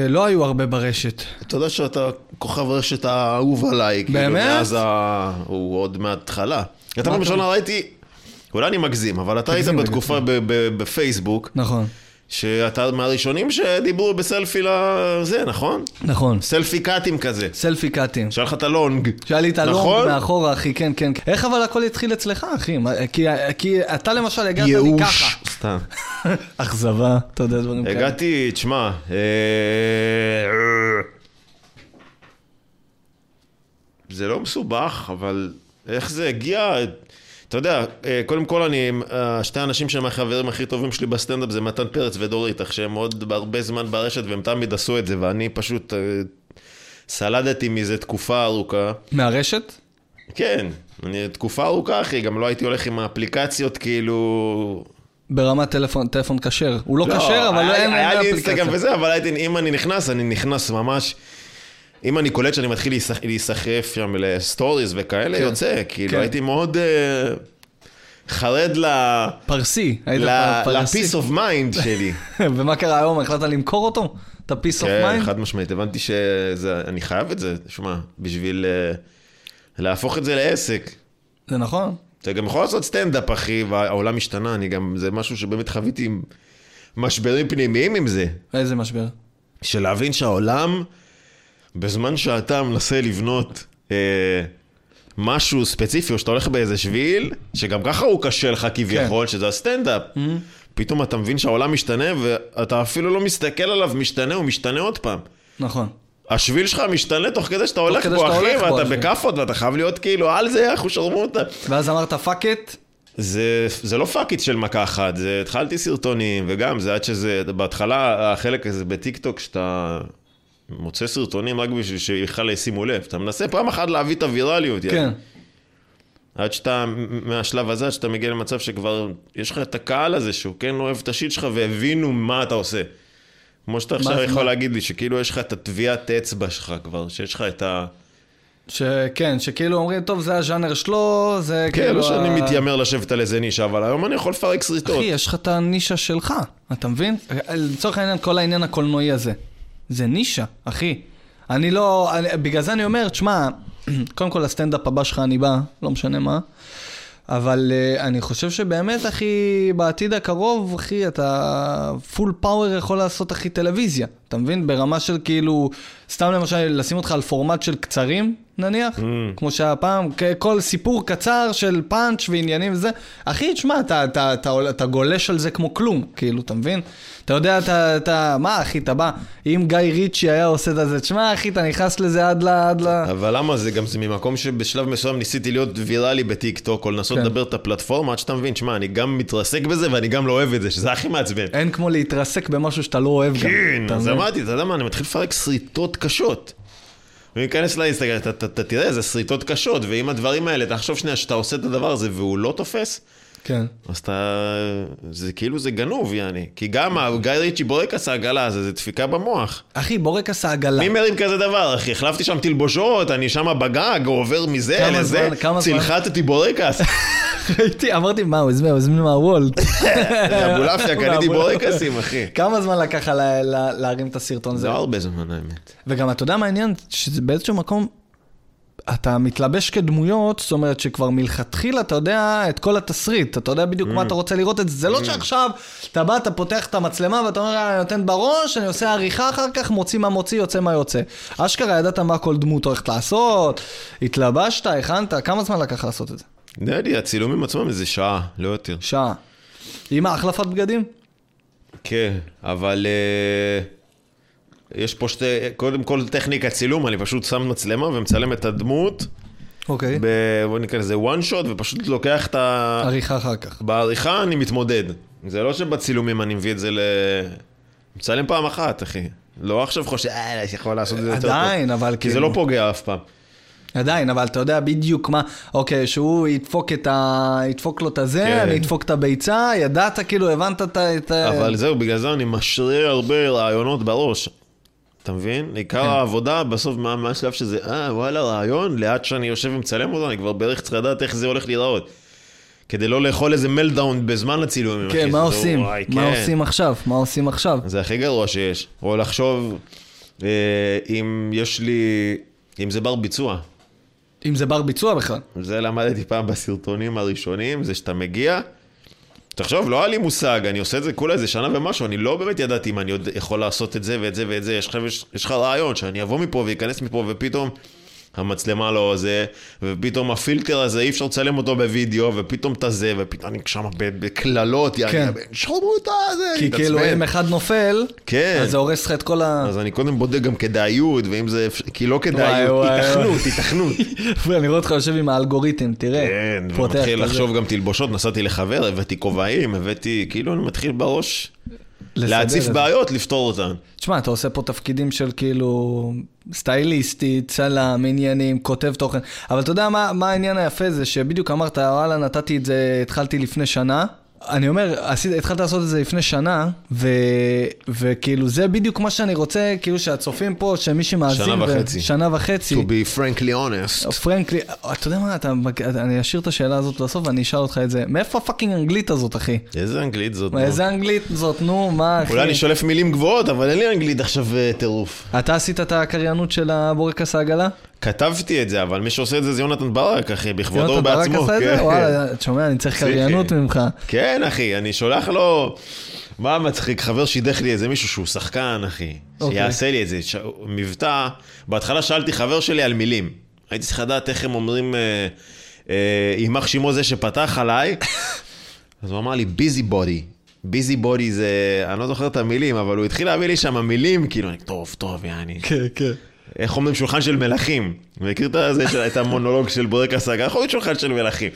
לא היו הרבה ברשת. אתה יודע שאתה כוכב רשת האהוב עליי. כאילו, באמת? מאז ה... הוא עוד מההתחלה. אתה ראשונה ראיתי, אולי אני מגזים, אבל אתה היית בתקופה בפייסבוק, נכון, שאתה מהראשונים שדיברו בסלפי לזה, נכון? נכון. סלפי קאטים כזה. סלפי קאטים. שהיה לך את הלונג. שהיה לי את הלונג נכון? מאחורה, אחי, כן, כן. איך אבל הכל התחיל אצלך, אחי? כי, כי אתה למשל הגעת לי ייאוש. ככה. סתם. אכזבה, אתה יודע, דברים כאלה. הגעתי, תשמע, אה, זה לא מסובך, אבל איך זה הגיע? אתה יודע, אה, קודם כל אני, אה, שתי האנשים שהם החברים הכי טובים שלי בסטנדאפ זה מתן פרץ ודורית, אך שהם עוד הרבה זמן ברשת והם תמיד עשו את זה, ואני פשוט אה, סלדתי מזה תקופה ארוכה. מהרשת? כן, אני תקופה ארוכה, אחי, גם לא הייתי הולך עם האפליקציות, כאילו... ברמת טלפון, טלפון כשר. הוא לא כשר, אבל היה- אין אין היה לי. אינסטגרם וזה, אבל הייתי, אם אני נכנס, אני נכנס ממש... אם אני קולט שאני מתחיל להיסח- להיסחף שם לסטוריז וכאלה, כן. יוצא. כאילו, כן. הייתי מאוד אה, חרד ל... privacy. היית ל- privacy. ל-peace of mind שלי. ומה קרה היום? החלטת למכור אותו? את ה-peace of כן, mind? חד משמעית. הבנתי שאני חייב את זה, שמע, בשביל אה, להפוך את זה לעסק. זה נכון. אתה גם יכול לעשות סטנדאפ, אחי, והעולם השתנה, אני גם, זה משהו שבאמת חוויתי משברים פנימיים עם זה. איזה משבר. של להבין שהעולם, בזמן שאתה מנסה לבנות אה, משהו ספציפי, או שאתה הולך באיזה שביל, שגם ככה הוא קשה לך כביכול, שזה הסטנדאפ, פתאום אתה מבין שהעולם משתנה, ואתה אפילו לא מסתכל עליו משתנה, הוא משתנה עוד פעם. נכון. השביל שלך משתנה תוך כדי שאתה הולך בו, אחי, ואתה. בכאפות, ואתה חייב להיות כאילו על זה, הוא שרמוטה. ואז אמרת fuck it, זה, זה לא fuck it של מכה אחת, זה התחלתי סרטונים, וגם זה עד שזה, בהתחלה החלק הזה בטיקטוק, שאתה מוצא סרטונים רק בשביל שבכלל ישימו לב. אתה מנסה פעם אחת להביא את הווירליות. כן. עד שאתה, מהשלב הזה, עד שאתה מגיע למצב שכבר יש לך את הקהל הזה, שהוא כן אוהב את ה shit שלך, והבינו מה אתה עושה. כמו שאתה עכשיו זה, יכול מה? להגיד לי, שכאילו יש לך את הטביעת אצבע שלך כבר, שיש לך את ה... שכן, שכאילו אומרים, טוב, זה הז'אנר שלו, זה כן, כאילו... לא שאני ה- מתיימר לשבת על איזה נישה, אבל היום אני יכול לפרק שריטות. אחי, יש לך את הנישה שלך, אתה מבין? לצורך העניין, כל העניין הקולנועי הזה. זה נישה, אחי. אני לא... אני, בגלל זה אני אומר, תשמע, קודם כל הסטנדאפ הבא שלך אני בא, לא משנה מה. אבל אה, אני חושב שבאמת, אחי, בעתיד הקרוב, אחי, אתה full power יכול לעשות, אחי, טלוויזיה. אתה מבין? ברמה של כאילו, סתם למשל, לשים אותך על פורמט של קצרים, נניח, Mm. כמו שהיה פעם, כל סיפור קצר של פאנץ' ועניינים וזה. אחי, תשמע, אתה, אתה, אתה, אתה גולש על זה כמו כלום, כאילו, אתה מבין? אתה יודע, אתה, אתה, מה אחי, אתה בא, אם גיא ריצ'י היה עושה את זה, תשמע אחי, אתה נכנס לזה עד ל... עד ל... אבל למה זה גם זה ממקום שבשלב מסוים ניסיתי להיות ויראלי בטיק טוק, או לנסות כן. לדבר את הפלטפורמה, עד שאתה מבין, שמע, אני גם מתרסק בזה ואני גם לא אוהב את זה, שזה הכי מעצבן. אין כמו להתרסק במשהו שאתה לא אוהב גם. כן, אתה אז מבין? אמרתי, אתה יודע מה, אני מתחיל לפרק שריטות קשות. ואם ניכנס לאינסטגרם, אתה תראה, זה שריטות קשות, ואם הדברים האלה, תחשוב שנייה שאתה עושה את הדבר הזה והוא לא תופס, כן. אז אתה... זה כאילו זה גנוב, יעני. כי גם גיא ריצ'י בורקס העגלה הזה, זה דפיקה במוח. אחי, בורקס העגלה. מי מרים כזה דבר, אחי? החלפתי שם תלבושות, אני שם בגג, עובר מזה לזה? צלחתתי בורקס. ראיתי, אמרתי, מה, הוא הזמין, הוא הזמין מהוולט. אבולעפיה, קניתי בורקסים, אחי. כמה זמן לקח להרים את הסרטון הזה? זה לא הרבה זמן, האמת. וגם אתה יודע מה העניין? שזה באיזשהו מקום, אתה מתלבש כדמויות, זאת אומרת שכבר מלכתחילה אתה יודע את כל התסריט, אתה יודע בדיוק Mm. מה אתה רוצה לראות את זה. זה לא שעכשיו אתה בא, אתה פותח את המצלמה ואתה אומר, "אה, אני נותן בראש, אני עושה עריכה אחר כך, מוציא מה מוציא, יוצא מה יוצא. אשכרה ידעת מה כל דמות הולכת לעשות, התלבשת, הכנת, כמה זמן לקח לעשות את זה? לא יודע, הצילומים עצמם איזה שעה, לא יותר. שעה. עם ההחלפת בגדים? כן, אבל אה, יש פה שתי, קודם כל טכניקת צילום, אני פשוט שם מצלמה ומצלם את הדמות, אוקיי. ב, בוא נקרא לזה one shot, ופשוט לוקח את ה... עריכה אחר כך. בעריכה אני מתמודד. זה לא שבצילומים אני מביא את זה ל... מצלם פעם אחת, אחי. לא עכשיו חושב, אה, יכול לעשות את זה יותר טוב. עדיין, אבל כי זה כאילו- לא פוגע אף פעם. עדיין, אבל אתה יודע בדיוק מה, אוקיי, שהוא ידפוק את ה... ידפוק לו את הזה, כן. אני אדפוק את הביצה, ידעת, כאילו, הבנת את ה... את ה- אבל זהו, בגלל זה אני משרה הרבה רעיונות בראש. אתה מבין? עיקר כן. העבודה, בסוף מה מה השלב שזה, אה, וואלה, רעיון, לאט שאני יושב ומצלם אותו, אני כבר בערך צריך לדעת איך זה הולך להיראות. כדי לא לאכול איזה מלדאון בזמן הצילומים. כן, מה זה- עושים? וואי, מה כן. עושים עכשיו? מה עושים עכשיו? זה הכי גרוע שיש. או לחשוב אה, אם יש לי, אם זה בר ביצוע. אם זה בר ביצוע בכלל. זה למדתי פעם בסרטונים הראשונים, זה שאתה מגיע, תחשוב, לא היה לי מושג, אני עושה את זה כולה איזה שנה ומשהו, אני לא באמת ידעתי אם אני עוד יכול לעשות את זה ואת זה ואת זה, יש לך, רעיון שאני אבוא מפה ואיכנס מפה ופתאום המצלמה לא זה, ופתאום הפילטר הזה אי אפשר לצלם אותו בווידאו, ופתאום את הזה, ופתאום אני שם בקללות, כן. יעני, שלמו את הזה, כי כאילו. אם אחד נופל, כן. אז זה הורס לך את כל ה... אז אני קודם בודק גם כדאיות, ואם זה, כי לא כדאיות, התכנות, התכנות. אני רואה אותך יושב עם האלגוריתם, תראה. כן, ומתחיל. לחשוב גם תלבושות, נסעתי לחבר, הבאתי כובעים, הבאתי, כאילו אני מתחיל בראש להציף. בעיות, לפתור אותן. תשמע, אתה עושה פה תפקידים של כאילו סטייליסטי, צלם, עניינים, כותב תוכן, אבל אתה יודע מה, מה העניין היפה זה שבדיוק אמרת, וואלה, נתתי את זה, התחלתי לפני שנה. אני אומר, עשית, התחלת לעשות את זה לפני שנה, ו, וכאילו זה בדיוק מה שאני רוצה, כאילו שהצופים פה, שמי שמאזין... שנה ו- וחצי. שנה וחצי. To be frankly honest. פרנקלי, אתה יודע מה, אתה, אני אשאיר את השאלה הזאת לסוף ואני אשאל אותך את זה. מאיפה הפאקינג אנגלית הזאת, אחי? איזה אנגלית זאת? נו? איזה אנגלית זאת, נו, מה, אחי? אולי אני שולף מילים גבוהות, אבל אין לי אנגלית עכשיו אה, טירוף. אתה עשית את הקריינות של הבורקס העגלה? כתבתי את זה, אבל מי שעושה את זה זה יונתן ברק, אחי, בכבודו יונתן ברק ובעצמו. עשה את כן. זה? וואלה, אתה שומע, אני צריך קריינות. ממך. כן, אחי, אני שולח לו... מה מצחיק? חבר שידך לי איזה מישהו שהוא שחקן, אחי. אוקיי. שיעשה לי איזה. מבטא. בהתחלה שאלתי חבר שלי על מילים. הייתי צריך לדעת איך הם אומרים, אה, אה, יימח שמו זה שפתח עליי. אז הוא אמר לי, ביזי בודי. ביזי בודי זה, אני לא זוכר את המילים, אבל הוא התחיל להביא לי שם מילים, כאילו, טוב, טוב, יעני. כן, כן. איך אומרים שולחן של מלכים? מכיר את המונולוג של בורקס הגה? איך אומרים שולחן של מלכים?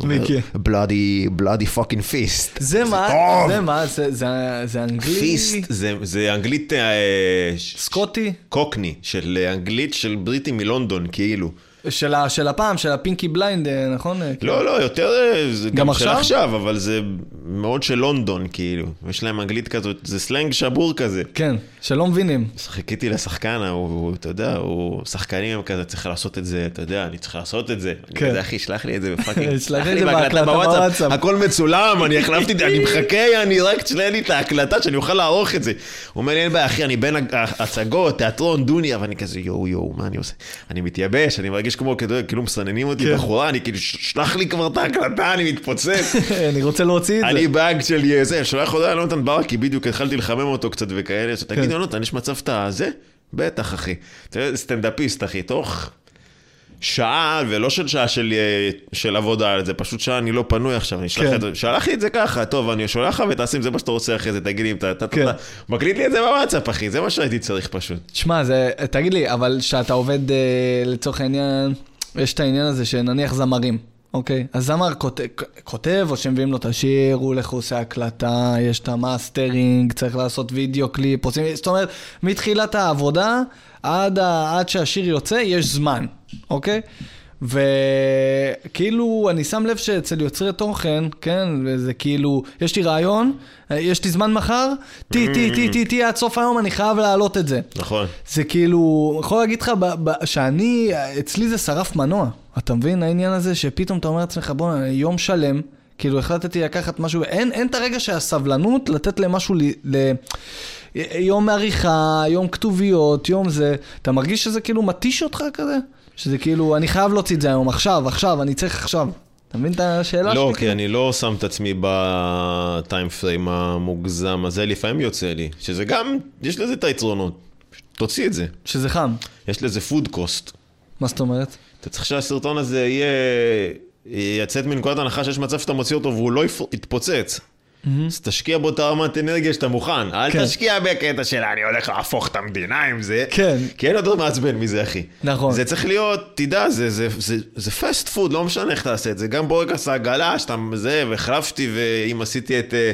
מכיר. bloody, bloody fucking pissed. זה מה? זה מה? זה- זה- זה אנגלי? pissed זה, אנגלית אה, סקוטי? קוקני, של אה, אנגלית של בריטים מלונדון, כאילו. של ה- של הפעם, של ה Peaky Blinders, אה, נכון? אה, לא, לא, יותר, אה, זה גם גם של עכשיו? עכשיו, אבל זה מאוד של לונדון, כאילו. יש להם אנגלית כזאת, זה סלנג שבור כזה. כן, שלא מבינים. חיכיתי לשחקן, הוא, הוא, אתה יודע, הוא, שחקנים הם כזה, צריך לעשות את זה, אתה יודע, אני צריך לעשות את זה. כן. אחי, שלח לי את זה ב fucking. שלח לי בהקלטה בוואטסאפ. הכל מצולם, אני החלפתי, את זה, אני מחכה, אני רק תשלח לי את ההקלטה, שאני אוכל לערוך את זה. הוא אומר לי, אין בעיה, אחי, אני בין הצגות, תיאטרון, דוניה, ואני כזה, יואו, יואו, מה אני עושה? אני מתייבש, אני מרגיש מרגיש כמו כאילו, מסננים אותי כן. בחורה, אני כאילו, "ש- שלח לי כבר את ההקלטה, אני מתפוצץ. אני רוצה להוציא את זה. אני באג של זה, שולח הודעה ליונתן ברקי, בדיוק התחלתי לחמם אותו קצת וכאלה, אז תגיד כן. יונתן, יש מצב שאתה זה? בטח, אחי. סטנדאפיסט, אחי, תוך שעה, ולא של שעה של, אה, של עבודה זה, פשוט שעה אני לא פנוי עכשיו, אני אשלח כן. את זה, שלח לי את זה ככה, טוב, אני שולח לך ותעשה עם זה מה שאתה רוצה אחרי זה, תגיד לי אם אתה, אתה, כן. אתה, מקליט לי את זה בוואטסאפ, אחי, זה מה שהייתי צריך פשוט. שמע, זה, תגיד לי, אבל כשאתה עובד, אה, לצורך העניין, יש את העניין הזה שנניח זמרים, אוקיי? אז זמר כותב, כותב, או שמביאים לו את השיר, הוא הולך, עושה הקלטה, יש את המאסטרינג, צריך לעשות וידאו קליפ, עושים, זאת אומרת, מתחילת העבודה עד, ה, עד שהשיר יוצא, יש זמן, אוקיי? וכאילו, אני שם לב שאצל יוצרי תוכן, כן, וזה כאילו, יש לי רעיון, יש לי זמן מחר, טי, טי, טי, טי, טי, עד סוף היום אני חייב להעלות את זה. נכון. זה כאילו, יכול להגיד לך שאני, אצלי זה שרף מנוע. אתה מבין העניין הזה שפתאום אתה אומר לעצמך, בוא, יום שלם, כאילו החלטתי לקחת משהו, אין, אין את הרגע שהסבלנות לתת למשהו ל... ל יום עריכה, יום כתוביות, יום זה, אתה מרגיש שזה כאילו מתיש אותך כזה? שזה כאילו, אני חייב להוציא את זה היום, עכשיו, עכשיו, אני צריך עכשיו. אתה מבין את השאלה לא, שלי? כי אני לא שם את עצמי ב time frame המוגזם הזה, לפעמים יוצא לי, שזה גם, יש לזה את היתרונות. תוציא את זה. שזה חם. יש לזה food cost. מה זאת אומרת? אתה צריך שהסרטון הזה יהיה... יצאת מנקודת הנחה שיש מצב שאתה מוציא אותו והוא לא יתפוצץ. אז תשקיע בו את הרמת אנרגיה שאתה מוכן. אל כן. תשקיע בקטע של אני הולך להפוך את המדינה עם זה. כן. כי אין יותר מעצבן מזה, אחי. נכון. זה צריך להיות, תדע, זה, זה, זה, זה fast food, לא משנה איך תעשה את זה. גם בורגס העגלה, שאתה זה, והחלפתי, ואם עשיתי את... אה,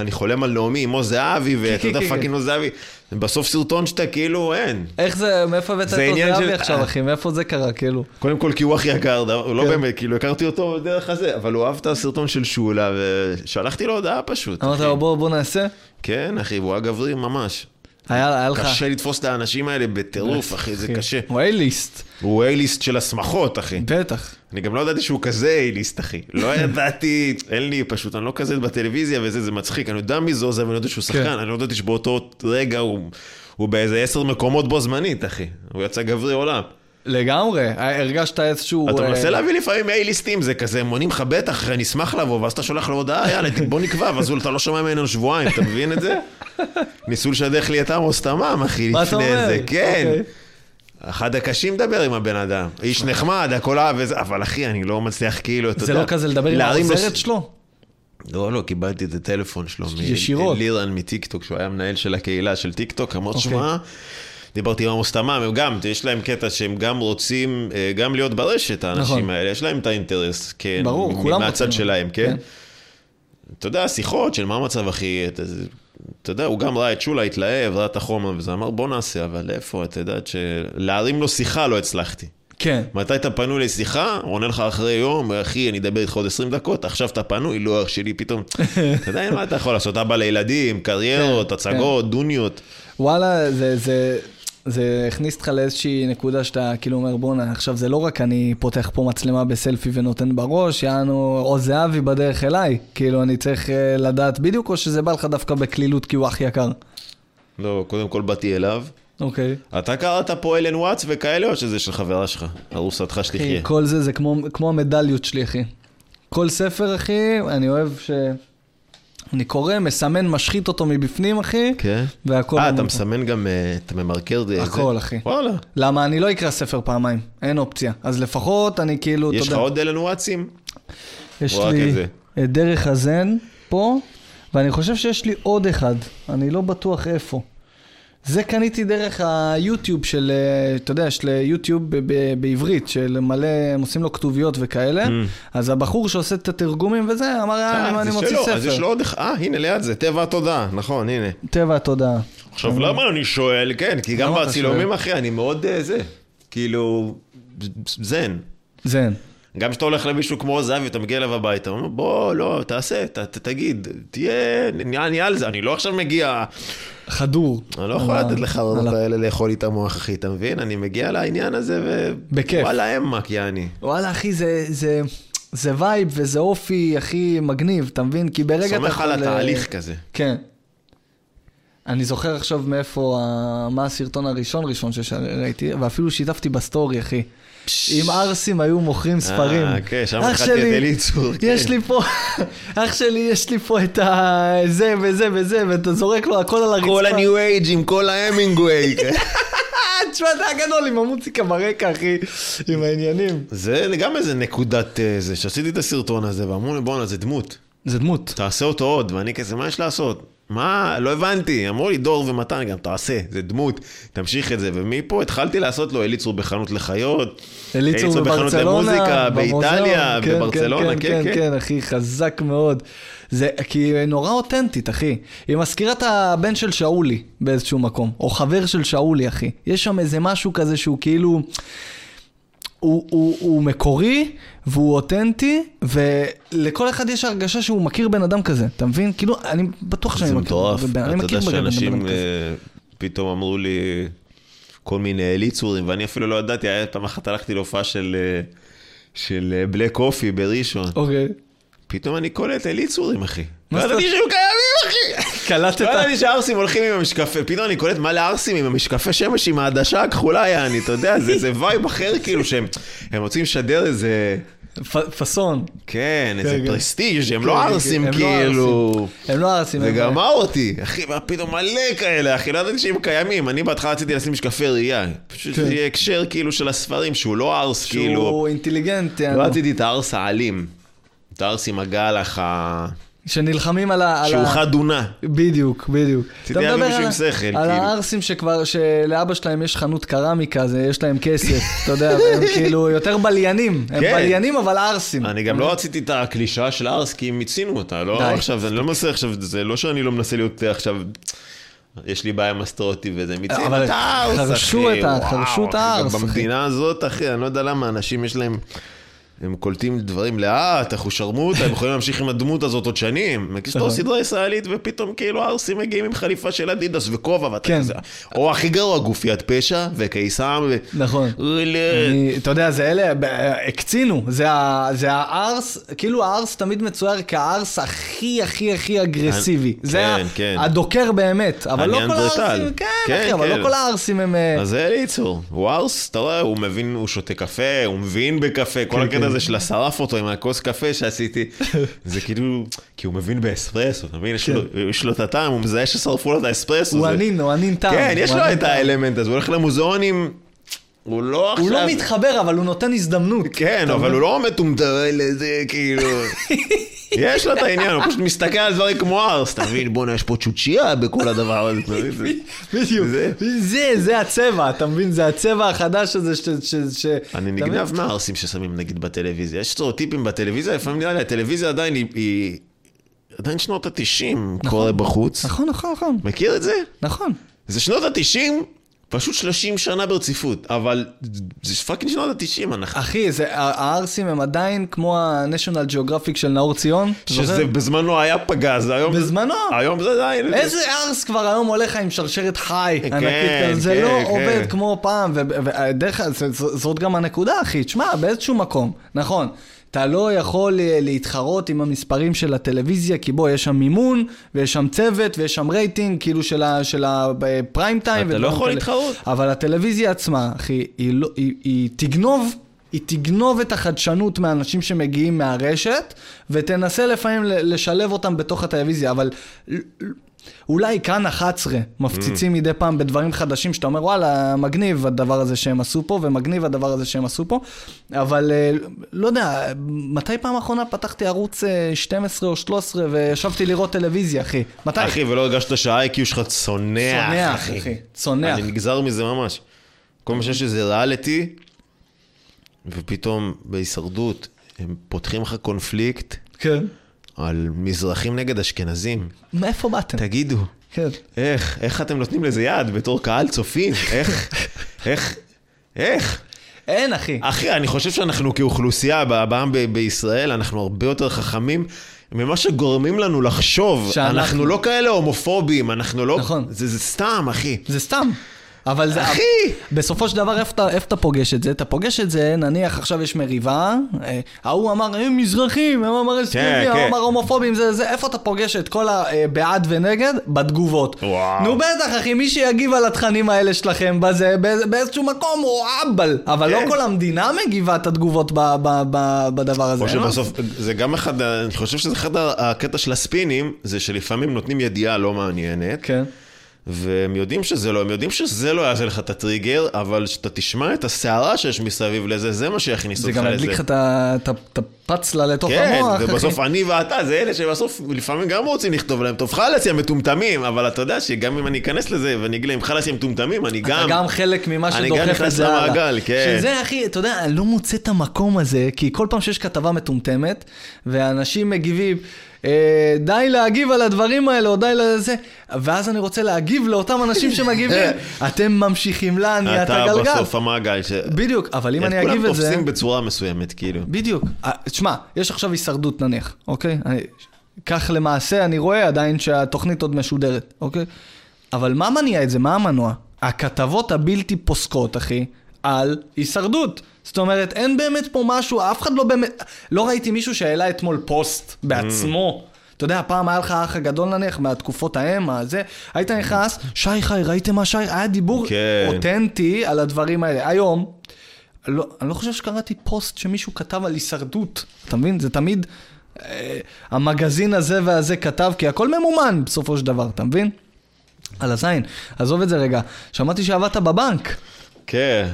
אני חולם על נעמי עם עוז זהבי, ואתה יודע fucking עוז זהבי. בסוף סרטון שאתה כאילו, אין. איך זה, מאיפה הבאת את עניין זהבי עכשיו, אחי? מאיפה זה קרה, כאילו? קודם כל כי הוא הכי יקר, הוא לא כן. באמת, כאילו הכרתי אותו דרך הזה, אבל הוא אהב את הסרטון של שולה, ושלחתי לו הודעה פשוט. אמרת. לו, בוא, בוא נעשה? כן, אחי, הוא היה גבר ממש. היה היה לך... קשה לתפוס את האנשים האלה בטירוף, אחי, זה קשה. הוא A-list, הוא A-list של השמחות, אחי. בטח. אני גם לא ידעתי שהוא כזה A-list, אחי. לא ידעתי, אין לי, פשוט, אני לא כזה בטלוויזיה וזה, זה מצחיק. אני יודע מי זה עוז, אני יודע שהוא כן. שחקן, אני לא ידעתי שבאותו רגע הוא... הוא באיזה עשר מקומות בו זמנית, אחי. הוא יצא גבר עולם. לגמרי, הרגשת איזשהו... אתה אה, מנסה להביא לפעמים אייליסטים, זה כזה, הם עונים לך בטח, אני אשמח לבוא, ואז אתה שולח לו הודעה, יאללה, בוא נקבע, ואז אתה לא שומע ממנו שבועיים, אתה מבין את זה? ניסו לשדך לי את עמוס תמם, אחי, לפני? זה, כן. אוקיי. אחד הקשים לדבר עם הבן אדם. איש נחמד, הכל אהבה וזה, אבל אחי, אני לא מצליח כאילו, אתה זה יודע... לא כזה לדבר עם העוזרת שלו? לא, לא, קיבלתי את הטלפון שלו. ישירות. לירן מטיקטוק, שהוא היה מנהל של הקהילה של טיקטוק, אמר, אוקיי. שמע, דיברתי עם עמוס תמם, הם גם, יש להם קטע שהם גם רוצים אה, גם להיות ברשת, האנשים נכון. האלה, יש להם את האינטרס, כן, ברור, כולם מהצד רוצים. שלהם, כן? כן. אתה יודע, שיחות של מה המצב, אחי, אתה- יודע, הוא גם ראה את שולה, התלהב, ראה את החומר וזה, אמר, בוא נעשה, אבל איפה, אתה יודעת שלהרים לו שיחה לא הצלחתי. כן. מתי אתה פנוי לשיחה, עונה לך אחרי יום, אחי, אני אדבר איתך עוד 20 דקות, עכשיו אתה פנוי, לא, אח שלי, פתאום. אתה יודע מה אתה יכול לעשות? אבא לילדים, קריירות, כן, הצגות, דוניות. וואלה, זה, זה, זה הכניס אותך לאיזושהי נקודה שאתה כאילו אומר, בואנה, עכשיו זה לא רק אני פותח פה מצלמה בסלפי ונותן בראש, יענו, או זהבי בדרך אליי. כאילו, אני צריך אה, לדעת בדיוק, או שזה בא לך דווקא בקלילות כי הוא אח יקר. לא, קודם כל באתי אליו. אוקיי. אתה קראת פה אלן וואטס וכאלה, או שזה של חברה שלך? ארוסתך שתחיה. כל זה, זה כמו, כמו המדליות שלי, אחי. כל ספר, אחי, אני אוהב ש... אני קורא, מסמן, משחית אותו מבפנים, אחי, כן? והכל... אה, אתה. מסמן גם, אה, אתה ממרקר זה? הכל, אחי. וואלה. למה? אני לא אקרא ספר פעמיים, אין אופציה. אז לפחות אני כאילו, אתה יש לך יודע, עוד אלן וואטסים? יש לי את? את דרך הזן פה, ואני חושב שיש לי עוד אחד, אני לא בטוח איפה. זה קניתי דרך היוטיוב של, אה, אתה יודע, יש ליוטיוב ב- ב- בעברית, של מלא, הם עושים לו כתוביות וכאלה, אז הבחור שעושה את התרגומים וזה, אמר, אה, אה, אני מוציא שלו, אז יש לו ספר. עוד אחד, אה, הנה ליד זה, טבע התודעה, נכון, הנה. טבע התודעה. עכשיו, למה אני שואל? כן, כי גם בצילומים? אחי, אני מאוד אה, זה. כאילו, זן. זן. גם כשאתה הולך למישהו כמו זהבי, אתה מגיע אליו הביתה, הוא אומר, בוא, לא, תעשה, ת, ת, תגיד, תהיה, נהיה אני על זה, אני לא עכשיו מגיע, חדור. אני לא יכול על לתת לך על הרעיונות ה- האלה לאכול לי את המוח, אחי, אתה מבין? אני מגיע לעניין הזה, ו... בכיף. וואלה, אמק, יעני. וואלה, אחי, זה, זה, זה וייב וזה אופי הכי מגניב, אתה מבין? כי ברגע אתה סומך על יכול, אה, התהליך כזה. כן. אני זוכר עכשיו מאיפה, ה- מה הסרטון הראשון ראשון שראיתי, ואפילו שיתפתי בסטורי, אחי. אם ערסים היו מוכרים ספרים. אה, כן, שם התחלתי את אליצור. יש לי פה, אח שלי, יש לי פה את ה... זה וזה וזה, ואתה זורק לו הכל על הרצפה. כל הניו אייג' עם כל ההמינגווי. תשמע, זה היה גדול עם המוזיקה ברקע, אחי, עם העניינים. זה גם איזה נקודת אה, זה, שעשיתי את הסרטון הזה, ואמרו לי, בואנה, זה דמות. זה דמות. תעשה אותו עוד, ואני כזה, מה יש לעשות? מה? לא הבנתי. אמרו לי, דור ומתן גם, תעשה, זה דמות, תמשיך את זה. ומפה התחלתי לעשות לו אליצור בחנות לחיות. אליצור בחנות בברצלונה, למוזיקה, במוזיאון. באיטליה, כן, בברצלונה, כן, כן. כן, אחי, חזק מאוד. זה, כי נורא אותנטית, אחי. היא מזכירה את הבן של שאולי באיזשהו מקום, או חבר של שאולי, אחי. יש שם איזה משהו כזה שהוא כאילו... הוא, הוא, הוא מקורי, והוא אותנטי, ולכל אחד יש הרגשה שהוא מכיר בן אדם כזה, אתה מבין? כאילו, אני בטוח שאני זה מכיר. מטורף. בן- אני אתה מכיר יודע בן אדם שאנשים כזה. אה, פתאום אמרו לי כל מיני אליצורים, ואני אפילו לא ידעתי, היה פעם אחת הלכתי להופעה של... אה, של אה, בלק קופי בראשון. אוקיי. פתאום אני קולט אליצורים, אחי. מה לא זאת ידעתי שהם קיימים, אחי. קלטת? לא ידעתי שהערסים הולכים עם המשקפי, פתאום אני קולט מה לערסים עם המשקפי שמש עם העדשה הכחולה, יעני, אתה יודע, זה וייב אחר, כאילו, שהם הם רוצים לשדר איזה, פאסון. כן, איזה כן. prestige, הם כן, לא כן, ערסים, הם לא כאילו... הם לא ערסים. זה הם- גמר אותי, אחי, מה פתאום מלא כאלה, אחי, לא ידעתי שהם קיימים. אני בהתחלה רציתי לשים משקפי ראייה, פשוט כן. שיהיה הקשר כאילו של הספרים, שהוא לא ערס, כאילו... שהוא אינטליגנט, לא. רציתי את הערס האלים. את הערס עם הגלח ה... שנלחמים על ה... על שהוא חד אונה. בדיוק, בדיוק. רציתי מדבר מישהו על עם שכל, על כאילו. הערסים שכבר, שלאבא שלהם יש חנות קרמיקה, זה יש להם כסף, אתה יודע, והם כאילו יותר בליינים. הם כן. בליינים אבל ערסים. אני גם לא רציתי את הקלישאה של הארס, כי הם מיצינו אותה, לא. עכשיו, אני לא מנסה עכשיו, זה לא שאני לא מנסה להיות אה, עכשיו, יש לי בעיה עם הסטריאוטיפ וזה, מיצינו אבל את הארס, אחי, חרשו את הארס. במדינה הזאת, אחי, אני לא יודע למה, אנשים יש להם... הם קולטים דברים לאט, אנחנו שרמוטה, הם יכולים להמשיך עם הדמות הזאת עוד שנים. נכון. סדרה ישראלית, ופתאום כאילו הערסים מגיעים עם חליפה של אדידס וכובע, ואתה כן. כזה... או הכי גרוע, גופיית פשע, וקיסם, ו... נכון. אתה יודע, זה אלה, הקצינו, זה ה- זה הארס, כאילו הארס תמיד מצויר כהארס הכי הכי הכי אגרסיבי. כן, זה ה- כן. הדוקר באמת, אבל לא כל. הארסים, כן, כן, אחי, אבל כן. לא כל הארסים הם... אה, אז זה אליצור, הוא ארס, אתה רואה, הוא מבין, הוא שותה קפה, הוא מבין בקפה, כל כן, הקטע כן. הזה של השרף אותו עם הכוס קפה שעשיתי, זה כאילו, כי הוא מבין באספרסו, אתה מבין? יש לו- יש לו את הטעם, הוא מזהה ששרפו לו את האספרסו. כן. הוא ענין, הוא ענין טעם. כן, יש לו את. האלמנט הזה, הוא הולך למוזיאונים, הוא לא עכשיו... הוא לא מתחבר, אבל הוא נותן הזדמנות. כן, אבל? הוא לא מטומטם לזה, כאילו... יש לו את העניין, הוא פשוט מסתכל על דברים כמו ארס, אתה מבין? בואנה, יש פה צ'וצ'יה בכל הדבר הזה, בדיוק. זה- זה, הצבע, אתה מבין? זה הצבע החדש הזה ש... אני? נגנב מהערסים ששמים נגיד בטלוויזיה. יש סטריאוטיפים בטלוויזיה, לפעמים נראה לי, הטלוויזיה עדיין היא-. עדיין שנות התשעים קורה בחוץ. נכון, נכון, נכון. מכיר את זה? נכון. זה שנות התשעים, פשוט 30 שנה ברציפות, אבל זה fucking שנות התשעים, אנחנו... אחי, זה, הערסים הם עדיין כמו ה-National Geographic של נאור ציון. אתה זוכר? שזה בזמנו היה פגז, היום... בזמנו. היום זה עדיין... איזה ארס כבר היום הולך עם שרשרת חי, כן, ענקית כזה, זה כן, לא כן. עובד כמו פעם, ודרך אגב, זאת גם הנקודה, אחי, תשמע, באיזשהו מקום, נכון, אתה לא יכול אה, להתחרות עם המספרים של הטלוויזיה, כי בוא, יש שם מימון, ויש שם צוות, ויש שם רייטינג, כאילו של ה- של הפריים טיים. אתה לא יכול כאלה. להתחרות. אבל הטלוויזיה עצמה, אחי, היא, לא, היא, היא תגנוב. היא תגנוב את החדשנות מאנשים שמגיעים מהרשת, ותנסה לפעמים לשלב אותם בתוך הטלוויזיה, אבל אולי כאן 11 מפציצים מדי פעם בדברים חדשים, שאתה אומר, וואלה, מגניב הדבר הזה שהם עשו פה, ומגניב הדבר הזה שהם עשו פה, אבל אה, לא יודע, מתי פעם אחרונה פתחתי ערוץ אה, 12 או 13 וישבתי לראות טלוויזיה, אחי? מתי? אחי, ולא הרגשת שה-IQ שלך צונח, צונח, אחי. אחי, צונח. אני נגזר מזה ממש. כל מה שיש איזה ריאליטי, ופתאום בהישרדות הם פותחים לך קונפליקט כן. על מזרחים נגד אשכנזים. מאיפה באתם? תגידו, כן. איך, איך אתם נותנים לזה יד בתור קהל צופים? איך, איך, איך? אין, אחי. אחי, אני חושב שאנחנו כאוכלוסייה, בעם ב- בישראל, אנחנו הרבה יותר חכמים ממה שגורמים לנו לחשוב. שאנחנו- אנחנו לא כאלה הומופובים, אנחנו לא... נכון. זה, זה סתם, אחי. זה סתם. אבל זה... אחי! בסופו של דבר, איפה אתה- פוגש את זה? אתה פוגש את זה, נניח עכשיו יש מריבה, אה, ההוא אמר, הם מזרחים, הם אמר סביבי, ההוא כן. אמר הומופובים, זה זה, איפה אתה פוגש את כל הבעד ונגד? בתגובות. נו בטח, אחי, מי שיגיב על התכנים האלה שלכם בזה, באיזשהו מקום הוא אהבל. אבל לא כן. כל המדינה מגיבה את התגובות בדבר הזה. או מה שבסוף, זה גם אחד, אני חושב שזה אחד הקטע של הספינים, זה שלפעמים נותנים ידיעה לא מעניינת, כן. והם יודעים שזה לא, הם יודעים שזה לא יעשה לך את הטריגר, אבל שאתה תשמע את הסערה שיש מסביב לזה, זה מה שיכניס זה אותך גם לזה. ידליק לך את ה- את ה- את הפצלה לתוך כן, המוח. אחי. ובסוף אני ואתה זה אלה שבסוף לפעמים גם רוצים לכתוב להם, טוב חלאס יא מטומטמים, אבל אתה יודע שגם אם אני אכנס לזה ואני אגיד להם חלאס יא מטומטמים, אני אתה גם... גם חלק ממה אני גם שדוחף את נכנס זה הלאה. למעגל, כן. שזה, אחי, אתה יודע, אני לא מוצא את המקום הזה, כי כל פעם שיש כתבה מטומטמת, ואנשים מגיבים, אה, די להגיב על הדברים האלה, או די לזה, ואז אני רוצה להגיב לאותם אנשים שמגיבים, אתם ממשיכים להניע את אתה הגלגל. בסוף המעגל, ש- בדיוק, אבל אם אני אגיב כולם את זה... תופסים בצורה מסוימת, כאילו. בדיוק. תשמע, יש עכשיו הישרדות נניח, אוקיי? אני, כך למעשה אני רואה עדיין שהתוכנית עוד משודרת, אוקיי? אבל מה מניע את זה? מה המנוע? הכתבות הבלתי פוסקות, אחי, על הישרדות. זאת אומרת, אין באמת פה משהו, אף אחד לא באמת... לא ראיתי מישהו שהעלה אתמול פוסט בעצמו. אתה יודע, פעם היה לך האח הגדול נניח, מהתקופות ההם, הזה, היית נכנס, שי חי, ראיתם מה שי? היה דיבור כן. אותנטי על הדברים האלה. היום, לא, אני לא חושב שקראתי פוסט שמישהו כתב על הישרדות, אתה מבין? זה תמיד אה, המגזין הזה והזה כתב, כי הכל ממומן בסופו של דבר, אתה מבין? על הזין. עזוב את זה רגע. שמעתי שעבדת בבנק. כן.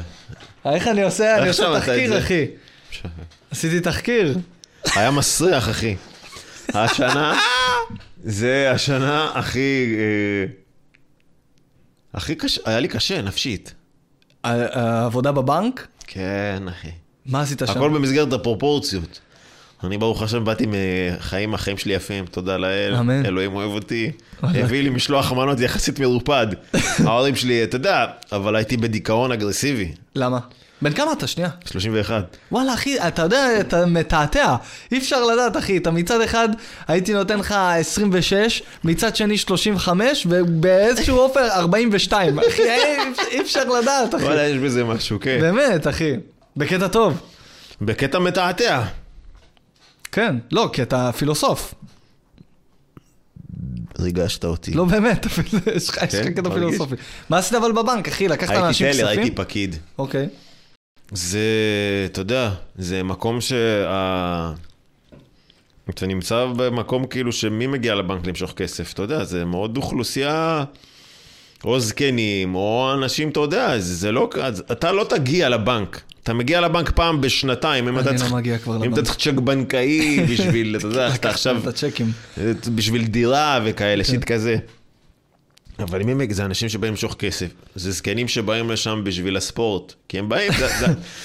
איך אני עושה? אני עושה תחקיר? אחי. עשיתי תחקיר. היה מסריח, אחי. השנה, זה השנה הכי... אה, הכי קשה, היה לי קשה, נפשית. העבודה בבנק? כן, אחי. מה עשית שם? הכל במסגרת הפרופורציות. אני ברוך השם באתי מחיים, החיים שלי יפים, תודה לאל, אמן. אלוהים אוהב אותי. הביא לי משלוח מנות יחסית מרופד. ההורים שלי, אתה יודע, אבל הייתי בדיכאון אגרסיבי, למה? בן כמה אתה? שנייה. 31. וואלה, אחי, אתה יודע, אתה מתעתע. אי אפשר לדעת, אחי. אתה מצד אחד הייתי נותן לך 26, מצד שני 35, ובאיזשהו אופן 42. אחי, אי אפשר לדעת, אחי. וואלה, יש בזה משהו, כן. באמת, אחי. בקטע טוב. בקטע מתעתע. כן. לא, כי אתה פילוסוף. ריגשת אותי. לא באמת, יש לך כן, קטע. פילוסופי. מה עשית אבל בבנק, אחי? לקחת הייתי לאנשים טלר, הייתי כספים? פקיד. אוקיי. זה, אתה יודע, זה מקום שה... אתה נמצא במקום כאילו שמי מגיע לבנק למשוך כסף, אתה יודע, זה מאוד אוכלוסייה, או זקנים, או אנשים, אתה יודע, זה, זה לא, אתה לא תגיע לבנק. אתה מגיע לבנק פעם בשנתיים, אם אני אתה לא צריך, מגיע כבר אם לבנק. אתה צריך צ'ק בנקאי בשביל, אתה יודע, אתה עכשיו, את הצ'קים. בשביל דירה וכאלה, כן. שיט כזה. אבל הם, זה אנשים שבאים למשוך כסף, זה זקנים שבאים לשם בשביל הספורט, כי הם באים,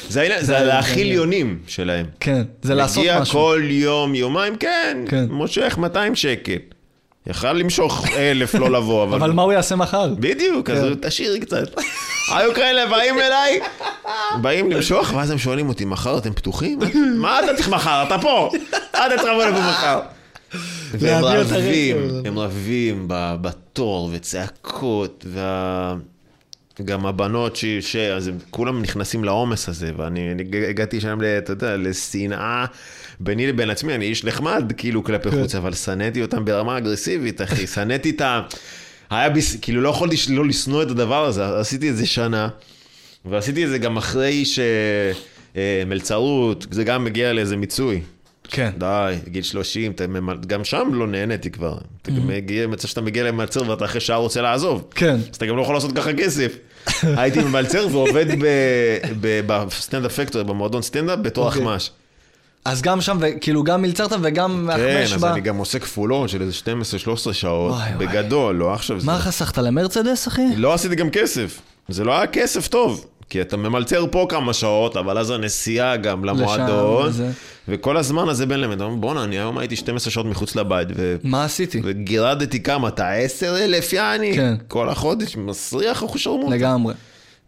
זה, העניין, זה להאכיל יונים שלהם. כן, זה לעשות מגיע משהו. כל יום, יומיים, כן, כן. מושך 200 שקל. יכל למשוך אלף, לא לבוא, אבל... אבל מה הוא יעשה מחר? בדיוק, אז כן. תשאירי קצת. היו כאלה באים אליי, באים למשוך, ואז הם שואלים אותי, מחר אתם פתוחים? מה אתה צריך מחר? אתה פה! אתה צריך לבוא לפה מחר? והם רבים. הם רבים בתור, וצעקות, וה... גם הבנות ש... ש... אז הם כולם נכנסים לעומס הזה, ואני אני הגעתי שם, אתה יודע, לשנאה ביני לבין עצמי, אני איש נחמד, כאילו, כלפי כן. חוץ, אבל שנאתי אותם ברמה אגרסיבית, אחי, שנאתי את ה... היה ביס... כאילו, לא יכולתי שלא לשנוא את הדבר הזה, עשיתי את זה שנה, ועשיתי את זה גם אחרי ש... אה, מלצרות, זה גם מגיע לאיזה מיצוי. כן. די, גיל 30, אתה ממל- גם שם לא נהניתי כבר. אתה גם מגיע, מצב שאתה מגיע למלצר ואתה אחרי שעה רוצה לעזוב. כן. אז אתה גם לא יכול לעשות ככה כסף. הייתי ממלצר ועובד בסטנדאפ פקטורי, במועדון סטנדאפ, בתור אוקיי. אחמ"ש. אז גם שם, כאילו גם מלצרת וגם כן, אז ב... אני גם עושה כפולות של איזה 12-13 שעות. בגדול, לא עכשיו. מה חסכת למרצדס, אחי? לא עשיתי גם כסף. זה לא היה כסף טוב. כי אתה ממלצר פה כמה שעות, אבל אז הנסיעה גם למועדון. וכל הזמן הזה בין להם, אתה אומר, בואנה, אני היום הייתי 12 שעות מחוץ לבית, ו... מה עשיתי? וגירדתי כמה, אתה עשר אלף יעני? כן. כל החודש, מסריח אחושרמוט. לגמרי.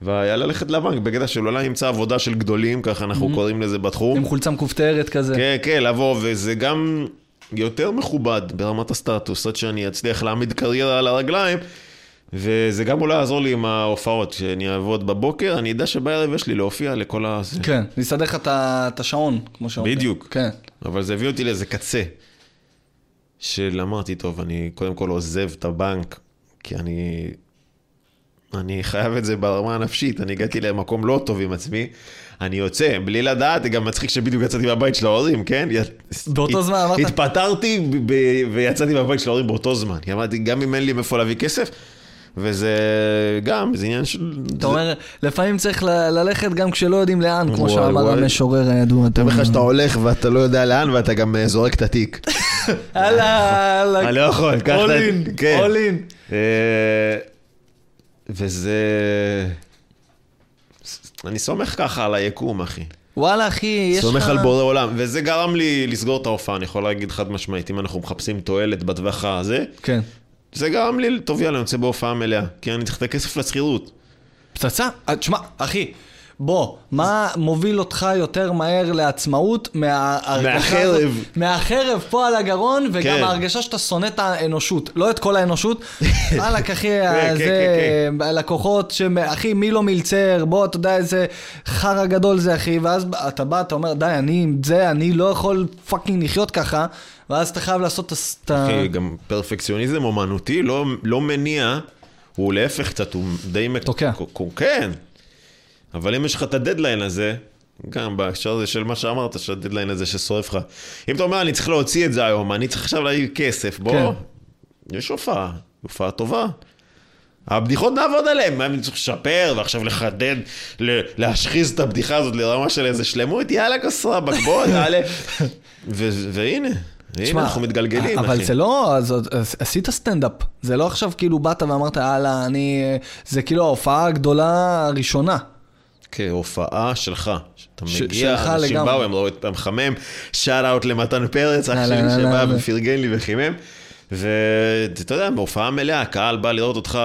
והיה ללכת לבנק בקטע של אולי נמצא עבודה של גדולים, ככה אנחנו קוראים לזה בתחום. עם חולצה מכופתרת כזה. כן, כן, לבוא, וזה גם יותר מכובד ברמת הסטטוס, עד שאני אצליח להעמיד קריירה על הרגליים. וזה גם אולי יעזור לי עם ההופעות, כשאני אעבוד בבוקר, אני אדע שבערב יש לי להופיע לכל ה... כן, נסדר לך את השעון, כמו שאומרים. בדיוק. כן. אבל זה הביא אותי לאיזה קצה, של אמרתי, טוב, אני קודם כל עוזב את הבנק, כי אני... אני חייב את זה ברמה הנפשית, אני הגעתי למקום לא טוב עם עצמי, אני יוצא, בלי לדעת, זה גם מצחיק שבדיוק יצאתי מהבית של ההורים, כן? באותו זמן אמרת- התפטרתי ויצאתי מהבית של ההורים באותו זמן, אמרתי, גם אם אין לי מאיפה להביא כסף, וזה גם, זה עניין של... אתה אומר, לפעמים צריך ללכת גם כשלא יודעים לאן, כמו שאמר. המשורר הידוע. אני אומר לך שאתה הולך ואתה לא יודע לאן ואתה גם אה, זורק את התיק. הלאה, הלאה. אני לא יכול, קח את all in. אה, וזה... אני סומך ככה על היקום, אחי. וואלה, אחי, יש לך... סומך על בורא עולם, וזה גרם לי לסגור את ההופעה, אני יכול להגיד חד משמעית, אם אנחנו מחפשים תועלת בטווח הזה, כן. זה גרם לי, טוב יאללה, אני יוצא בהופעה מלאה, כי אני צריך את הכסף לשכירות. פצצה. אה, תשמע, אחי, בוא, מה מוביל אותך יותר מהר לעצמאות מהחרב. מהחרב פה על הגרון, וגם כן. ההרגשה שאתה שונא את האנושות. לא את כל האנושות. וואלכ, אחי, כן, זה... לקוחות. אחי, מי לא מלצר, בוא, אתה יודע איזה חרא גדול זה, אחי, ואז אתה בא, אתה אומר, די, אני עם זה, אני לא יכול fucking לחיות ככה, ואז אתה חייב לעשות את ה-. אחי, גם פרפקציוניזם אומנותי לא, לא מניע, הוא להפך קצת, הוא די... תוקע. כן. אבל אם יש לך את הדדליין הזה, גם בהקשר הזה של מה שאמרת, של הדדליין הזה ששורף לך. אם אתה אומר, אני צריך להוציא את זה היום, אני צריך עכשיו להעיר כסף, בוא, כן. יש הופעה, הופעה טובה. הבדיחות נעבוד עליהן, מה אני צריך לשפר ועכשיו לחדד, להשחיז את הבדיחה הזאת לרמה של איזה שלמות, יאללה כוס רבאק, בוא נעלה. ו- והנה, הנה אנחנו מתגלגלים, אבל אחי. זה לא, עשית סטנדאפ. זה לא עכשיו כאילו באת ואמרת, יאללה, אני... זה כאילו ההופעה הגדולה הראשונה. כהופעה שלך. אתה מגיע, אנשים. באו, הם ראו את המחמם, שאט אאוט למתן פרץ, אח שלי שבא. ופרגן לי וחימם. ואתה יודע, בהופעה מלאה, הקהל בא לראות אותך,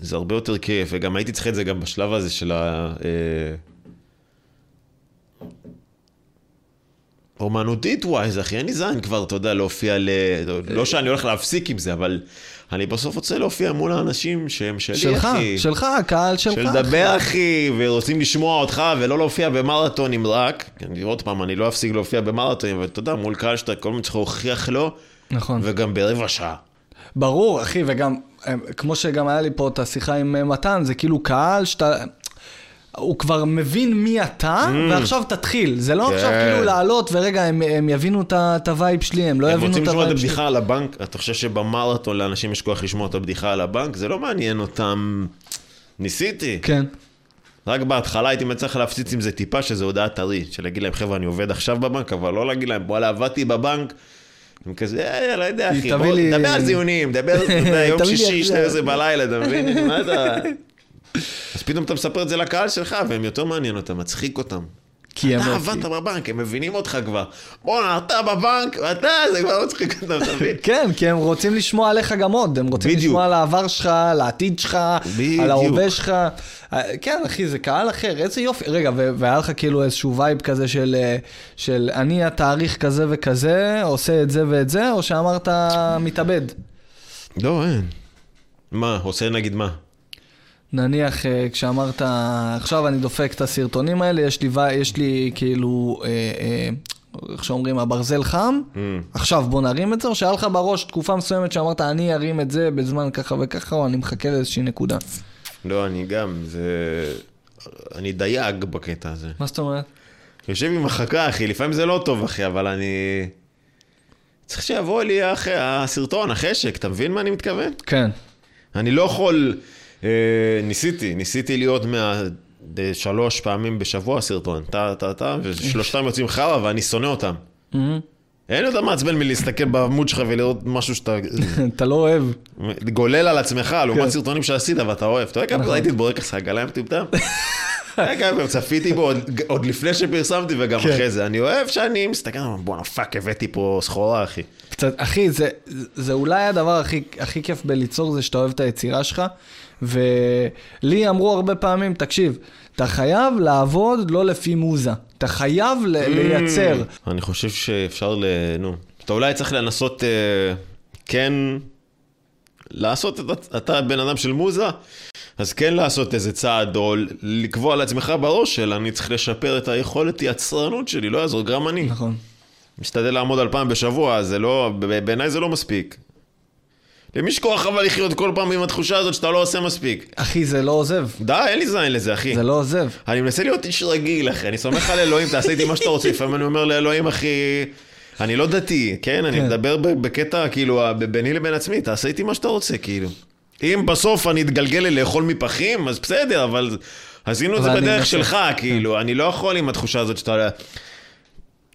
זה הרבה יותר כיף, וגם הייתי צריך את זה גם בשלב הזה של ה... אומנותית ווייז, אחי, אין לי זין כבר, אתה יודע, להופיע ל... לא שאני הולך להפסיק עם זה, אבל אני בסוף רוצה להופיע מול האנשים שהם שלי, שלך, אחי. שלך, הקהל שלך. של לדבר, אחי, ורוצים לשמוע אותך, ולא להופיע במרתונים רק. אני, עוד פעם, אני לא אפסיק להופיע במרתונים, אבל אתה יודע, מול קהל שאתה כל הזמן צריך להוכיח לו, נכון. וגם ברבע שעה. ברור, אחי, וגם, אה, כמו שגם היה לי פה את השיחה עם אה, מתן, זה כאילו קהל שאתה... הוא כבר מבין מי אתה, ועכשיו תתחיל. זה לא Mm. כן. עכשיו כאילו לעלות, ורגע, הם, הם יבינו את את ה-vibe שלי, הם לא הם יבינו רוצים את לשמוע את ה-vibe שלי. הבדיחה על הבנק, אתה חושב שבמרתון לאנשים יש כוח לשמוע את הבדיחה על הבנק? זה לא מעניין אותם. ניסיתי. כן. רק בהתחלה הייתי מצליח להפציץ עם זה טיפה, שזה הודעה טרי, של להגיד להם, חבר'ה, אני עובד עכשיו בבנק, אבל לא להגיד להם, וואלה, עבדתי בבנק. הם כזה, אה, לא יודע, אחי, בוא, לי- דבר על זיונים, דבר, יודע, יום שישי, עכשיו. 12 בלילה, אתה מבין? מה אתה... אז פתאום אתה מספר את זה לקהל שלך, והם יותר מעניין אותם, מצחיק אותם. כי הם... אתה עבדת בבנק, הם מבינים אותך כבר. בואנה, אתה בבנק, ואתה, זה כבר מצחיק אותם, אתה מבין? כן, כי הם רוצים לשמוע עליך גם עוד, הם רוצים בדיוק. לשמוע על העבר שלך, על העתיד שלך, בדיוק. על ההווה שלך. אה, כן, אחי, זה קהל אחר, איזה יופי. רגע, והיה לך כאילו איזשהו vibe כזה של, אה, של אני התאריך כזה וכזה, עושה את זה ואת זה, או שאמרת מתאבד? לא, אין. מה, עושה נגיד מה? נניח אה, כשאמרת, עכשיו אני דופק את הסרטונים האלה, יש לי, יש לי כאילו, אה, אה, איך שאומרים, הברזל חם, Mm. עכשיו בוא נרים את זה, או שהיה לך בראש תקופה מסוימת שאמרת, אני ארים את זה בזמן ככה וככה, או אני מחכה לאיזושהי נקודה. לא, אני גם, זה... אני דייג בקטע הזה. מה זאת אומרת? יושב עם החכה, אחי, לפעמים זה לא טוב, אחי, אבל אני... צריך שיבוא לי אחי, הסרטון, החשק, אתה מבין מה אני מתכוון? כן. אני לא יכול... אה, ניסיתי, ניסיתי להיות מה... אה, שלוש פעמים בשבוע סרטון, טה טה טה, ושלושתם יוצאים חרא ואני שונא אותם. מהמם. אין יותר מעצבן מלהסתכל בעמוד שלך ולראות משהו שאתה אתה לא אוהב. גולל על עצמך, כן. לעומת סרטונים שעשית ואתה אוהב. אתה יודע כמה נכון. ראיתי את בורקס הגליים מטומטם? רגע, צפיתי בו עוד- לפני שפרסמתי וגם כן. אחרי זה. אני אוהב שאני מסתכל, בואנה fuck, הבאתי פה סחורה, אחי. קצת, אחי, זה, זה אולי הדבר הכי, הכי כיף בליצור, זה שאתה אוהב את היצירה שלך. ולי אמרו הרבה פעמים, תקשיב, אתה חייב לעבוד לא לפי מוזה. אתה חייב ל- לייצר. אני חושב שאפשר ל... נו. אתה אולי צריך לנסות, אה, כן, לעשות, את, אתה בן אדם של מוזה, אז כן לעשות איזה צעד, או לקבוע לעצמך בראש של אני צריך לשפר את היכולת יצרנות שלי, לא יעזור, גם אני. נכון. משתדל לעמוד על פעם בשבוע, זה לא, בעיניי זה לא מספיק. למי יש כוח אבל לחיות כל פעם עם התחושה הזאת שאתה לא עושה מספיק? אחי, זה לא עוזב. די, אין לי זין לזה, אחי. זה לא עוזב. אני מנסה להיות איש רגיל, אחי. אני סומך על אלוהים, תעשה איתי מה שאתה רוצה. לפעמים אני אומר לאלוהים, אחי, אני לא דתי, כן? אני כן. מדבר בקטע, כאילו, ביני לבין עצמי, תעשה איתי מה שאתה רוצה, כאילו. אם בסוף אני אתגלגל לאכול מפחים, אז בסדר, אבל עשינו את זה בדרך. שלך, כאילו. אני לא יכול עם התחושה הזאת שאתה...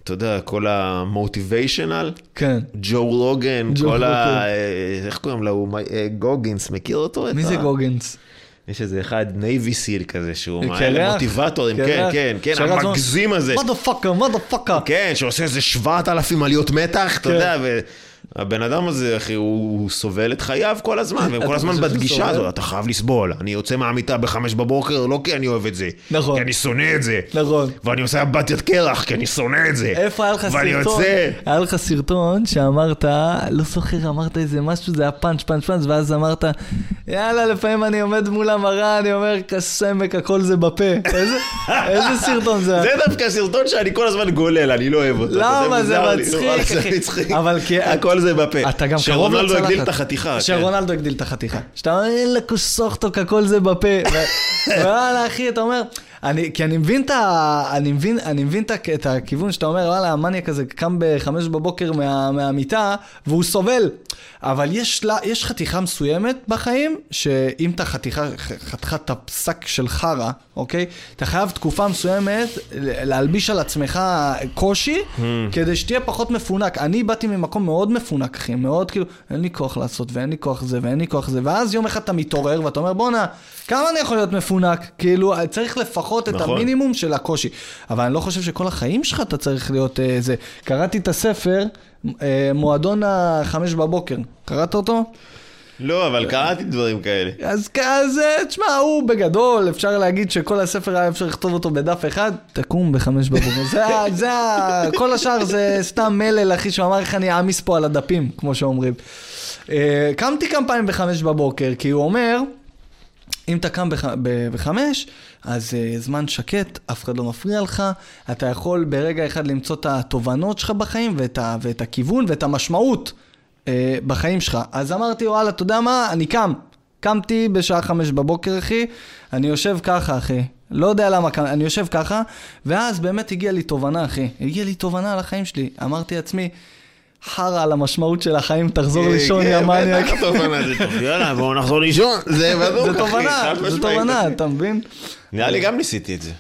אתה יודע, כל ה-motivational, כן. ג'ו רוגן, כל. ה... אה, איך קוראים לו? אה, גוגינס, מכיר אותו? מי זה גוגינס? יש איזה אחד Navy SEAL כזה, שהוא? מאלה מוטיבטורים, כן, קרח? כן, כן, שרץ ואומר, המגזים הזה. מה דה פאקה, מה דה פאקה. כן, שעושה איזה 7,000 עליות מתח, אתה כן. יודע, והבן אדם הזה, אחי, הוא הוא סובל את חייו כל הזמן, והם כל הזמן בגישה? הזאת, אתה חייב לסבול, אני יוצא מהמיטה בחמש בבוקר, לא כי אני אוהב את זה, נכון. כי אני שונא את זה, נכון. ואני עושה אמבטיית קרח, כי אני שונא את זה, איפה היה לך ואני סרטון? יוצא, היה לך סרטון שאמרת, לא זוכר, אמרת איזה משהו, זה היה פאנץ' פאנץ' פאנץ', ואז אמרת, יאללה, לפעמים אני עומד מול המראה, אני אומר, כסמק, הכל זה בפה. איזה- איזה סרטון זה? זה דווקא סרטון שאני כל הזמן גולל, אני לא אוהב אותו. למה? זה. מצחיק, זה אחי. אבל הכל זה בפה. אתה גם קרוב שרונלדו לצלחת. הגדיל את החתיכה. כן. שרונלדו הגדיל את החתיכה. שאתה אומר, אין לקוש סוכטוק, הכל זה בפה. וואלה, אחי, אתה אומר, אני, כי אני מבין את ה... אני מבין, אני מבין את, הכיוון שאתה אומר, וואלה, המניאק הזה קם בחמש בבוקר מה, מהמיטה, והוא סובל. אבל יש, לה, יש חתיכה מסוימת בחיים, שאם אתה חתיכה, חתיכת הפסק של חרא, אוקיי? אתה חייב תקופה מסוימת להלביש על עצמך קושי, Hmm. כדי שתהיה פחות מפונק. אני באתי ממקום מאוד מפונק, אחי, מאוד כאילו, אין לי כוח לעשות, ואין לי כוח זה, ואין לי כוח זה, ואז יום אחד אתה מתעורר ואתה אומר, בואנה, כמה אני יכול להיות מפונק? כאילו, צריך לפחות את נכון. המינימום של הקושי. אבל אני לא חושב שכל החיים שלך אתה צריך להיות אה, זה. קראתי את הספר, אה, מועדון החמש בבוקר. קראת אותו? לא, אבל קראתי דברים כאלה. אז כזה, תשמע, הוא בגדול, אפשר להגיד שכל הספר היה אפשר לכתוב אותו בדף אחד, תקום בחמש בבוקר. זה, ה- זה, ה- כל השאר זה סתם מלל, אחי, שהוא אמר איך אני אעמיס פה על הדפים, כמו שאומרים. אה, קמתי כמה פעמים בחמש בבוקר, כי הוא אומר, אם אתה קם בח, בחמש, אז uh, זמן שקט, אף אחד לא מפריע לך, אתה יכול ברגע אחד למצוא את התובנות שלך בחיים ואת, ה, ואת הכיוון ואת המשמעות uh, בחיים שלך. אז אמרתי, וואלה, אתה יודע מה, אני קם. קמתי בשעה חמש בבוקר, אחי, אני יושב ככה, אחי. לא יודע למה, אני יושב ככה, ואז באמת הגיעה לי תובנה, אחי. הגיעה לי תובנה על החיים שלי. אמרתי לעצמי, חרא על המשמעות של החיים, תחזור לישון, יא מניאק. כן, בטח תובנה זה טוב. יאללה, בואו נחזור לישון. זה בדוק, זה אחי, תובנה, זה תובנה. אתה מבין? נראה לי גם ניסיתי את זה.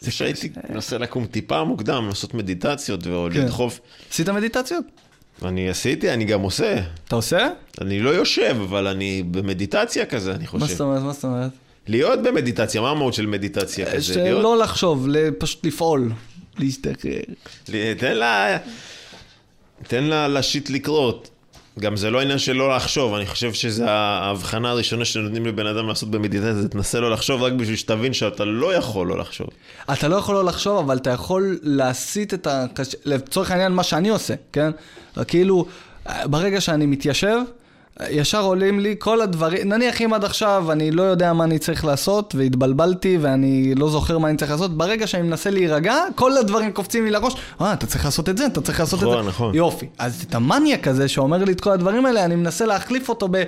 זה שהייתי מנסה לקום טיפה מוקדם, לעשות מדיטציות כן. ולדחוף. עשית מדיטציות? אני עשיתי, אני גם עושה. אתה עושה? אני לא יושב, אבל אני במדיטציה כזה, אני מה חושב. זאת אומרת? מה זאת אומרת? להיות במדיטציה, מה המהות של מדיטציה כזה? שלא לחשוב, פשוט לפעול. להשתחרר. ל- תן לה... תן לה לשיט לקרות. גם זה לא עניין של לא לחשוב, אני חושב שזו ההבחנה הראשונה שנותנים לבן אדם לעשות במדיטציה, זה תנסה לא לחשוב רק בשביל שתבין שאתה לא יכול לא לחשוב. אתה לא יכול לא לחשוב, אבל אתה יכול להסיט את ה... לצורך העניין, מה שאני עושה, כן? כאילו, ברגע שאני מתיישב, ישר עולים לי כל הדברים, נניח אם עד עכשיו אני לא יודע מה אני צריך לעשות, והתבלבלתי ואני לא זוכר מה אני צריך לעשות, ברגע שאני מנסה להירגע, כל הדברים קופצים לי לראש, אה, אתה צריך לעשות את זה, אתה צריך לעשות את נכון, זה. נכון. יופי. אז את המניאק הזה שאומר לי את כל הדברים האלה, אני מנסה להחליף אותו ב... אה,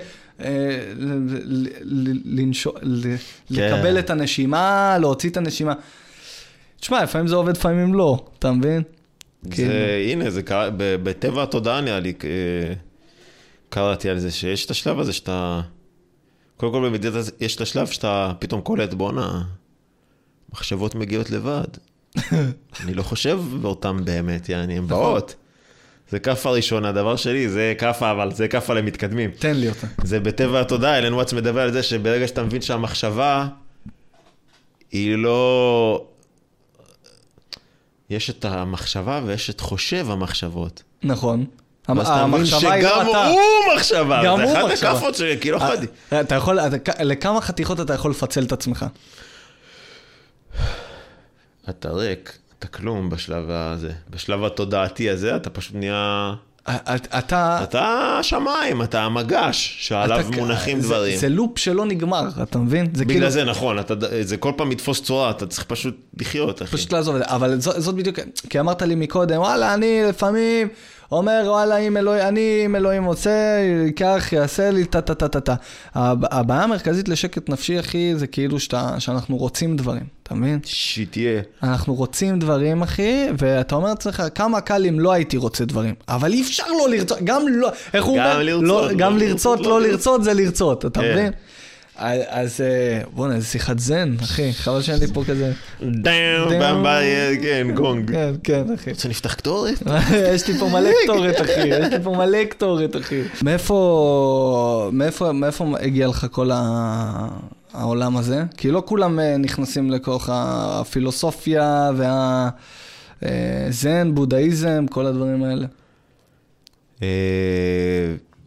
כן. לקבל את הנשימה, להוציא את הנשימה. תשמע, לפעמים זה עובד, לפעמים לא, אתה מבין? כאילו. זה, הנה, זה קרה, בטבע התודעה נראה לי, אה, קראתי על זה, שיש את השלב הזה שאתה... קודם כל במדיטציה יש את השלב שאתה פתאום קולט, בואנה, מחשבות מגיעות לבד. אני לא חושב באותם באמת, יעני, הן נכון. באות. זה כאפה ראשונה, דבר שלי, זה כאפה, אבל זה כאפה למתקדמים. תן לי אותה. זה בטבע התודעה, אלן וואטס מדבר על זה שברגע שאתה מבין שהמחשבה היא לא... יש את המחשבה ויש את חושב המחשבות. נכון. המחשבה היא שגם לא אתה. הוא מחשבה, גם זה הוא אחת מחשבה. הכאפות שכאילו לא יכולתי. אה, אתה יכול, לכמה חתיכות אתה יכול לפצל את עצמך? אתה ריק, אתה כלום בשלב הזה. בשלב התודעתי הזה אתה פשוט נהיה... אתה... אתה השמיים, אתה המגש, שעליו אתה- מונחים זה- דברים. זה לופ שלא נגמר, אתה מבין? זה בגלל כאילו... זה נכון, אתה, זה כל פעם יתפוס צורה, אתה צריך פשוט לחיות, אחי. פשוט לעזוב את זה, אבל זאת, זאת בדיוק, כי אמרת לי מקודם, וואלה, אני לפעמים אומר, וואלה, אם אלוהים, אני, אם אלוהים רוצה, ייקח, יעשה לי, טה טה טה טה טה. הב- הבעיה המרכזית לשקט נפשי, אחי, זה כאילו שאתה, שאנחנו רוצים דברים, אתה מבין? שתהיה. אנחנו רוצים דברים, אחי, ואתה אומר לעצמך, כמה קל אם לא הייתי רוצה דברים. אבל אי אפשר לא לרצות, גם לא, איך הוא גם אומר? לרצות, לא, לא גם לרצות, לרצות, לא לא לרצות זה לרצות, אתה כן. מבין? אז- אז אה, בואנה, איזה שיחת זן, אחי, חבל שאין לי פה כזה. דאם, כן, גונג. כן, כן, אחי. רוצה נפתח קטורת? יש לי פה מלא קטורת, אחי, יש לי פה מלא קטורת, אחי. מאיפה, מאיפה, מאיפה הגיע לך כל ה... העולם הזה? כי לא כולם אה, נכנסים לכוח הפילוסופיה והזן, בודהיזם, כל הדברים האלה.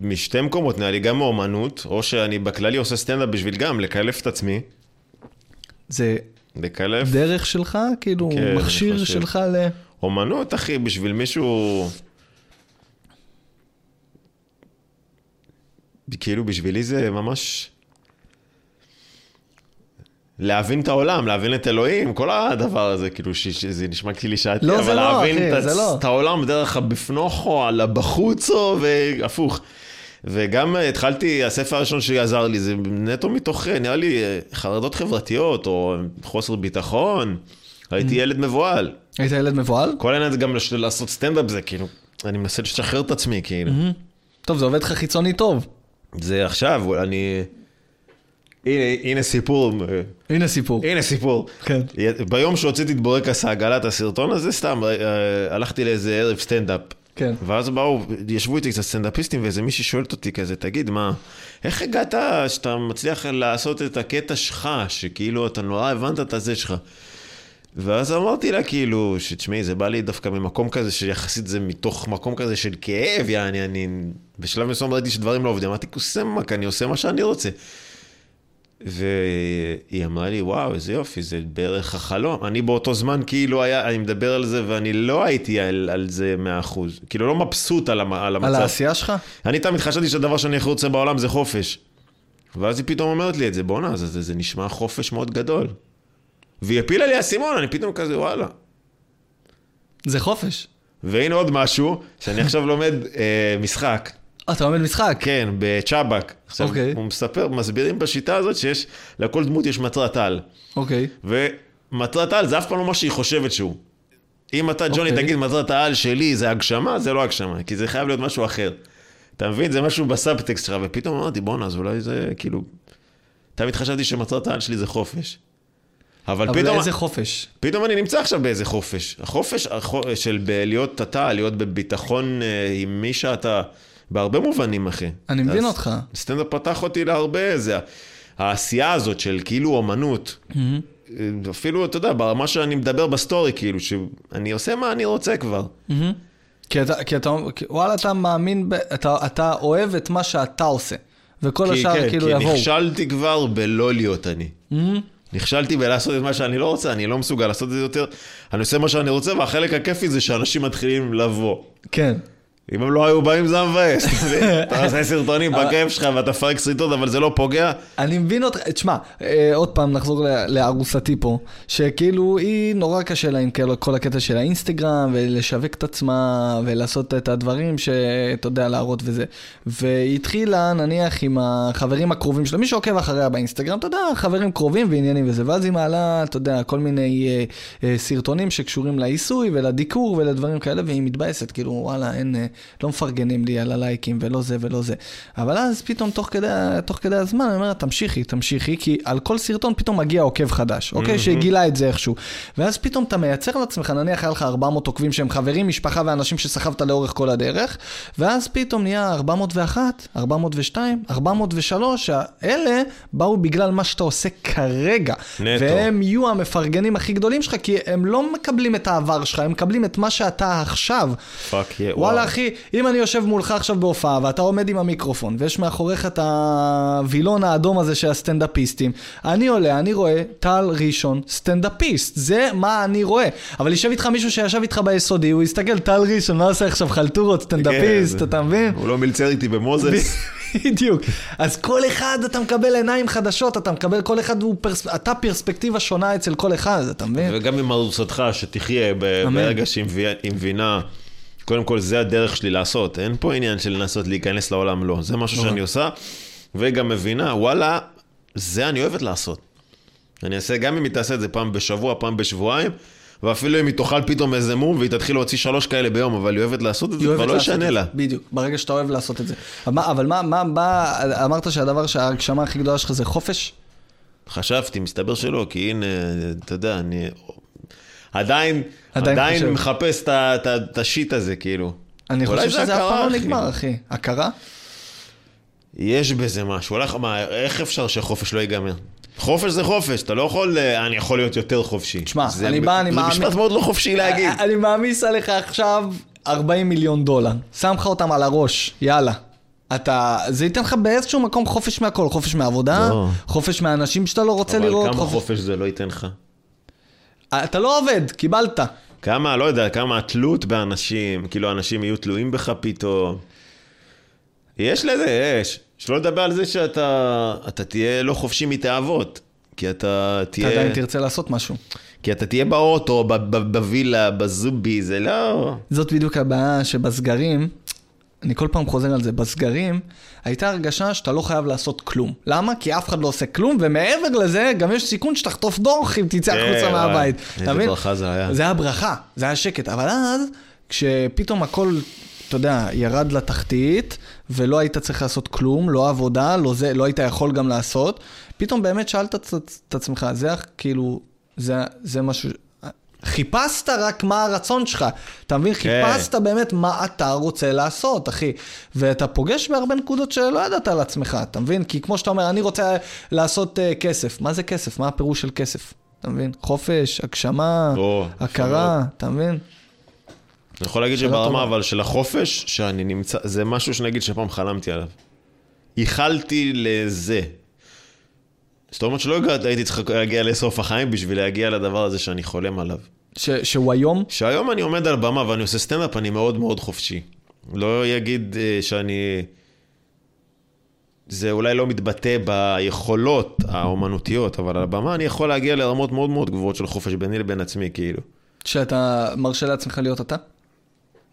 משתי מקומות, נראה לי גם מאומנות, או שאני בכללי עושה סטנדאפ בשביל גם לקלף את עצמי. זה לקלף דרך שלך? כאילו, כן, מכשיר. שלך ל... אומנות, אחי, בשביל מישהו... כאילו, בשבילי זה ממש... להבין את העולם, להבין את אלוהים, כל הדבר הזה, כאילו, ש- שזה נשמע קלישאתי, לא, אבל זה לא, להבין אחי, את, זה לא. את העולם דרך הבפנוכו, על הבחוצו, והפוך. וגם אה, התחלתי, הספר הראשון שעזר לי, זה נטו מתוך, אה, נראה לי, אה, חרדות חברתיות, או חוסר ביטחון. Mm. הייתי ילד מבוהל. היית ילד מבוהל? כל העניין זה גם לעשות סטנדאפ זה כאילו, אני מנסה לשחרר את עצמי כאילו. טוב, זה עובד לך חיצוני טוב. זה עכשיו, אני... הנה, הנה סיפור, הנה סיפור. הנה סיפור. כן. ביום שהוצאתי את בורקס העגלת הסרטון הזה, סתם, הלכתי לאיזה ערב סטנדאפ. כן. ואז באו, ישבו איתי קצת סטנדאפיסטים, ואיזה מישהי שואלת אותי כזה, תגיד, מה, איך הגעת שאתה מצליח לעשות את הקטע שלך, שכאילו אתה נורא הבנת את הזה שלך? ואז אמרתי לה, כאילו, שתשמעי, זה בא לי דווקא ממקום כזה, שיחסית זה מתוך מקום כזה של כאב, יעני, אני... בשלב מסוים ראיתי שדברים לא עובדים, אמרתי, קוסמק, אני עושה מה שאני רוצה. והיא אמרה לי, וואו, איזה יופי, זה בערך החלום. אני באותו זמן כאילו היה, אני מדבר על זה, ואני לא הייתי על, על זה מאה אחוז. כאילו, לא מבסוט על, המ, על המצב. על העשייה שלך? אני תמיד חשבתי שהדבר שאני הכי רוצה בעולם זה חופש. ואז היא פתאום אומרת לי את זה, בואנה, זה, זה, זה נשמע חופש מאוד גדול. והיא הפילה לי אסימון, אני פתאום כזה, וואלה. זה חופש. והנה עוד משהו, שאני עכשיו לומד אה, משחק. אה, אתה לומד משחק? כן, בצ'אבק. אוקיי. הוא מספר, מסבירים בשיטה הזאת שיש, לכל דמות יש מטרת על. אוקיי. ומטרת על זה אף פעם לא מה שהיא חושבת שהוא. אם אתה, ג'וני, אוקיי. תגיד מטרת העל שלי זה הגשמה, זה לא הגשמה, כי זה חייב להיות משהו אחר. אתה מבין? זה משהו בסאבטקסט שלך, ופתאום אמרתי, בואנה, אז אולי זה כאילו... תמיד חשבתי שמטרת העל שלי זה חופש. אבל, אבל פתאום, איזה חופש. פתאום אני נמצא עכשיו באיזה חופש. החופש החו- של להיות אתה, להיות בביטחון אה, עם מי שאתה, בהרבה מובנים, אחי. אני מבין אותך. סטנדאפ פתח אותי להרבה, זה העשייה הזאת של כאילו אומנות. אפילו, אתה יודע, ברמה שאני מדבר בסטורי, כאילו, שאני עושה מה אני רוצה כבר. מהמם. כי אתה, כי אתה, וואלה, אתה מאמין, ב, אתה, אתה אוהב את מה שאתה עושה. וכל כי, השאר כן, כאילו כי יבואו. נכשלתי כבר בלא להיות אני. מהמם. נכשלתי בלעשות את מה שאני לא רוצה, אני לא מסוגל לעשות את זה יותר. אני עושה מה שאני רוצה, והחלק הכיפי זה שאנשים מתחילים לבוא. כן. אם הם לא היו באים זה היה מבאס, אתה עושה סרטונים בכיף שלך ואתה מפרק סריטות, אבל זה לא פוגע. אני מבין אותך, תשמע, אה, עוד פעם נחזור לארוסתי פה, שכאילו היא נורא קשה לה עם כל- הקטע של האינסטגרם, ולשווק את עצמה, ולעשות את הדברים שאתה יודע, להראות וזה. והיא התחילה נניח עם החברים הקרובים שלה, מי שעוקב אחריה באינסטגרם, אתה יודע, חברים קרובים ועניינים וזה, ואז היא מעלה, אתה יודע, כל מיני אה, אה, סרטונים שקשורים לעיסוי ולדיקור ולדברים כאלה, והיא מתבאסת, כאילו, וואלה, אין, לא מפרגנים לי על הלייקים ולא זה ולא זה. אבל אז פתאום תוך כדי, תוך כדי הזמן, אני אומר תמשיכי, תמשיכי, כי על כל סרטון פתאום מגיע עוקב חדש, אוקיי? שגילה את זה איכשהו. ואז פתאום אתה מייצר לעצמך, נניח היה לך 400 עוקבים שהם חברים, משפחה ואנשים שסחבת לאורך כל הדרך, ואז פתאום נהיה 401, 402, 403, האלה באו בגלל מה שאתה עושה כרגע. נטו. והם יהיו המפרגנים הכי גדולים שלך, כי הם לא מקבלים את העבר שלך, הם מקבלים את מה שאתה עכשיו. fuck yeah, וואלה אחי, אחי, אם אני יושב מולך עכשיו בהופעה, ואתה עומד עם המיקרופון, ויש מאחוריך את הווילון האדום הזה של הסטנדאפיסטים, אני עולה, אני רואה טל ראשון, סטנדאפיסט, זה מה אני רואה. אבל יישב איתך מישהו שישב איתך ביסודי, הוא יסתכל, טל ראשון, מה עושה עכשיו חלטורות, סטנדאפיסט, כן, אתה מבין? הוא לא מלצר איתי במוזס. בדיוק. אז כל אחד אתה מקבל עיניים חדשות, אתה מקבל כל אחד, הוא פרס... אתה פרספקטיבה שונה אצל כל אחד, אתה מבין? וגם עם ארוסתך, שתחיה. ברגע שהיא מבינה, קודם כל זה הדרך שלי לעשות, אין פה עניין של לנסות להיכנס לעולם, לא. זה משהו נכון. שאני עושה, וגם מבינה, וואלה, זה אני אוהבת לעשות. אני אעשה, גם אם היא תעשה את זה פעם בשבוע, פעם בשבועיים, ואפילו אם היא תאכל פתאום איזה מום והיא תתחיל להוציא שלוש כאלה ביום, אבל היא אוהבת לעשות את זה, כבר לא ישנה לה. בדיוק, ברגע שאתה אוהב לעשות את זה. אבל מה, מה, מה, אמרת שהדבר שההגשמה הכי גדולה שלך זה חופש? חשבתי, מסתבר שלא, כי הנה, אתה יודע, אני עדיין, עדיין עדיין. מחפש את את את השיט הזה, כאילו. אני חושב זה שזה אף פעם לא. נגמר, אחי. הכרה? יש בזה משהו. הולך, מה, איך אפשר שחופש לא ייגמר? חופש זה חופש, אתה לא יכול, אה, אני יכול להיות יותר חופשי. תשמע, זה- אני בא, אני זה מאמין- משפט מאוד לא חופשי להגיד. אני מעמיס עליך עכשיו 40 מיליון דולר. שם לך אותם על הראש, יאללה. אתה, זה ייתן לך באיזשהו מקום חופש מהכל, חופש מהעבודה, לא. חופש מהאנשים שאתה לא רוצה אבל לראות, כמה חופש... חופש זה לא ייתן לך? אתה לא עובד, קיבלת. כמה, לא יודע, כמה התלות באנשים, כאילו אנשים יהיו תלויים בך פתאום. יש לזה, יש. שלא לדבר על זה שאתה אתה תהיה לא חופשי מתאוות. כי אתה אתה תהיה... עדיין תרצה לעשות משהו. כי אתה תהיה באוטו, בווילה, בזובי, זה לא... זאת בדיוק הבעיה שבסגרים, אני כל פעם חוזר על זה, בסגרים הייתה הרגשה שאתה לא חייב לעשות כלום. למה? כי אף אחד לא עושה כלום, ומעבר לזה, גם יש סיכון שתחטוף דוח אם תצא כן, החוצה מהבית. איזה? ברכה זה היה. זה היה ברכה, זה היה שקט. אבל אז, כשפתאום הכל, אתה יודע, ירד לתחתית, ולא היית צריך לעשות כלום, לא עבודה, לא זה, לא היית יכול גם לעשות, פתאום באמת שאלת את עצמך, זה כאילו, זה, זה משהו... חיפשת רק מה הרצון שלך, אתה מבין? כן. חיפשת באמת מה אתה רוצה לעשות, אחי. ואתה פוגש בהרבה נקודות שלא ידעת על עצמך, אתה מבין? כי כמו שאתה אומר, אני רוצה לעשות uh, כסף. מה זה כסף? מה הפירוש של כסף? אתה מבין? חופש, הגשמה, או, הכרה, אתה מבין? אני יכול להגיד שברמה טובה. אבל של החופש, שאני נמצא, זה משהו שנגיד שפעם חלמתי עליו. ייחלתי לזה. זאת אומרת שלא הייתי צריך להגיע לסוף החיים בשביל להגיע לדבר הזה שאני חולם עליו. ש, שהוא היום, שהיום אני עומד על במה ואני עושה סטנדאפ, אני מאוד מאוד חופשי. לא יגיד אה, שאני... זה אולי לא מתבטא ביכולות האומנותיות, אבל על הבמה אני יכול להגיע לרמות מאוד מאוד גבוהות של חופש ביני לבין עצמי, כאילו. שאתה מרשה לעצמך להיות אתה?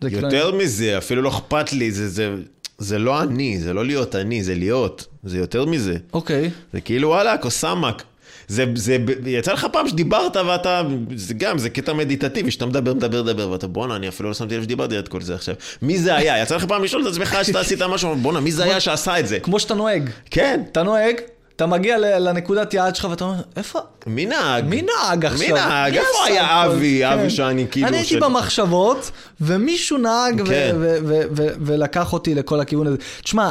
כאילו- יותר מזה, אפילו לא אכפת לי, זה, זה, זה לא אני, זה לא להיות אני, זה להיות. זה יותר מזה. אוקיי. זה כאילו וואלה, קוסאמק. זה, זה, יצא לך פעם שדיברת ואתה, זה גם, זה קטע מדיטטיבי, שאתה מדבר, מדבר, מדבר, ואתה בואנה, אני אפילו לא שמתי לב שדיברתי את כל זה עכשיו. מי זה היה? יצא לך פעם לשאול את עצמך שאתה עשית משהו, בואנה, מי זה היה שעשה את זה? כמו שאתה נוהג. כן, אתה נוהג, אתה מגיע לנקודת יעד שלך ואתה אומר, איפה? מי נהג? מי נהג עכשיו? מי נהג? איפה היה? אבי? כן. אבי שאני כאילו... אני הייתי במחשבות, ומישהו נהג כן. ולקח אותי לכל הכיוון הזה. תשמע,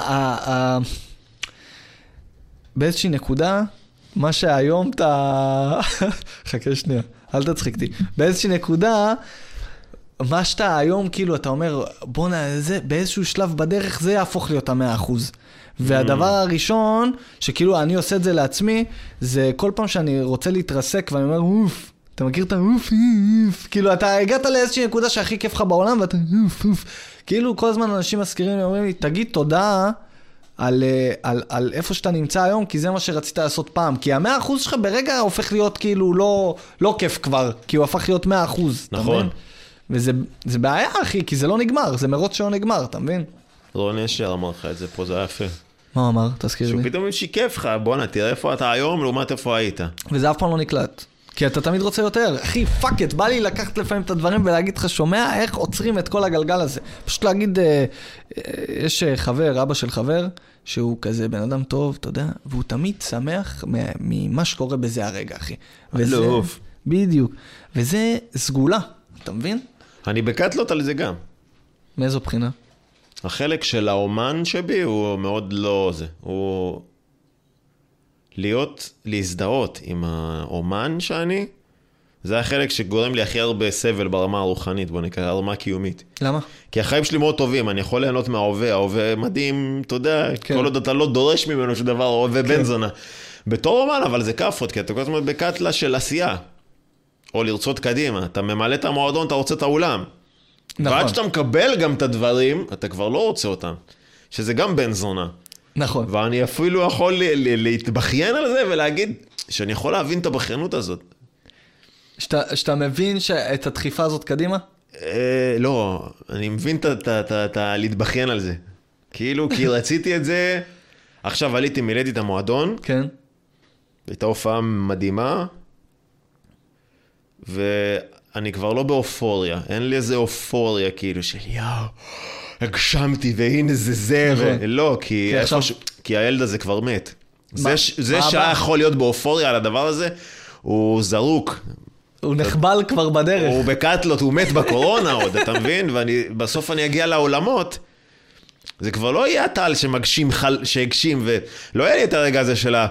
באיזושהי נקודה, מה שהיום אתה... חכה שנייה, אל תצחיק אותי. באיזושהי נקודה... מה שאתה היום, כאילו, אתה אומר, בואנה, באיזשהו שלב בדרך זה יהפוך להיות המאה אחוז. והדבר הראשון, שכאילו אני עושה את זה לעצמי, זה כל פעם שאני רוצה להתרסק ואני אומר, אוף, אתה מכיר את האוף, אוף, כאילו, אתה הגעת לאיזושהי נקודה שהכי כיף לך בעולם ואתה אוף, אוף. כאילו, כל הזמן אנשים מזכירים לי, אומרים לי, תגיד תודה על, אה, על, על איפה שאתה נמצא היום, כי זה מה שרצית לעשות פעם. כי המאה אחוז שלך ברגע הופך להיות כאילו לא, לא כיף כבר, כי הוא הפך להיות מאה אחוז. אתה נכון. מבין? וזה זה בעיה, אחי, כי זה לא נגמר, זה מרוץ שלא נגמר, אתה מבין? רון אשר אמר לך את זה פה, זה היה יפה. מה הוא אמר? תזכיר שהוא לי. פתאום שיקף לך, בואנה, תראה איפה אתה היום לעומת איפה היית. וזה אף פעם לא נקלט. כי אתה תמיד רוצה יותר. אחי, fuck it, בא לי לקחת לפעמים את הדברים ולהגיד לך, שומע איך עוצרים את כל הגלגל הזה. פשוט להגיד, אה, אה, יש אה, חבר, אבא של חבר, שהוא כזה בן אדם טוב, אתה יודע, והוא תמיד שמח ממה שקורה בזה הרגע, אחי. וזה- אלוף. בדיוק. וזה סגולה, אתה מבין? אני בקטלות על זה גם. מאיזו בחינה? החלק של האומן שבי הוא מאוד לא זה. הוא להיות, להזדהות עם האומן שאני, זה החלק שגורם לי הכי הרבה סבל ברמה הרוחנית, בוא נקרא, הרמה הקיומית. למה? כי החיים שלי מאוד טובים, אני יכול ליהנות מההווה, ההווה מדהים, אתה יודע, כן. כל עוד אתה לא דורש ממנו שום דבר, ההווה בן זונה. בתור אומן, אבל זה כאפות, כי אתה כל הזמן בקטלה של עשייה. או לרצות קדימה, אתה ממלא את המועדון, אתה רוצה את האולם. נכון. ועד שאתה מקבל גם את הדברים, אתה כבר לא רוצה אותם. שזה גם בן זונה. נכון. ואני אפילו יכול להתבכיין על זה ולהגיד שאני יכול להבין את הבכיינות הזאת. שאתה שאתה מבין שאת הדחיפה הזאת קדימה? אה, לא, אני מבין את ה- את את את. להתבכיין על זה. כאילו, כי רציתי את זה, עכשיו עליתי, מילאתי את המועדון, כן. הייתה הופעה מדהימה, ואני כבר לא באופוריה, אין לי איזה אופוריה כאילו של יואו, הגשמתי והנה זה זה, נכון. ו... לא, כי, כי עכשיו- ש... כי הילד הזה כבר מת. מה- זה, ש... זה מה שהיה הבא? יכול להיות באופוריה על הדבר הזה, הוא זרוק, הוא נחבל כבר בדרך. הוא בקטלות, הוא מת בקורונה עוד, אתה מבין? ובסוף אני אגיע לעולמות. זה כבר לא יהיה הטל שמגשים, חל... שהגשים, ולא יהיה לי את הרגע הזה של ה...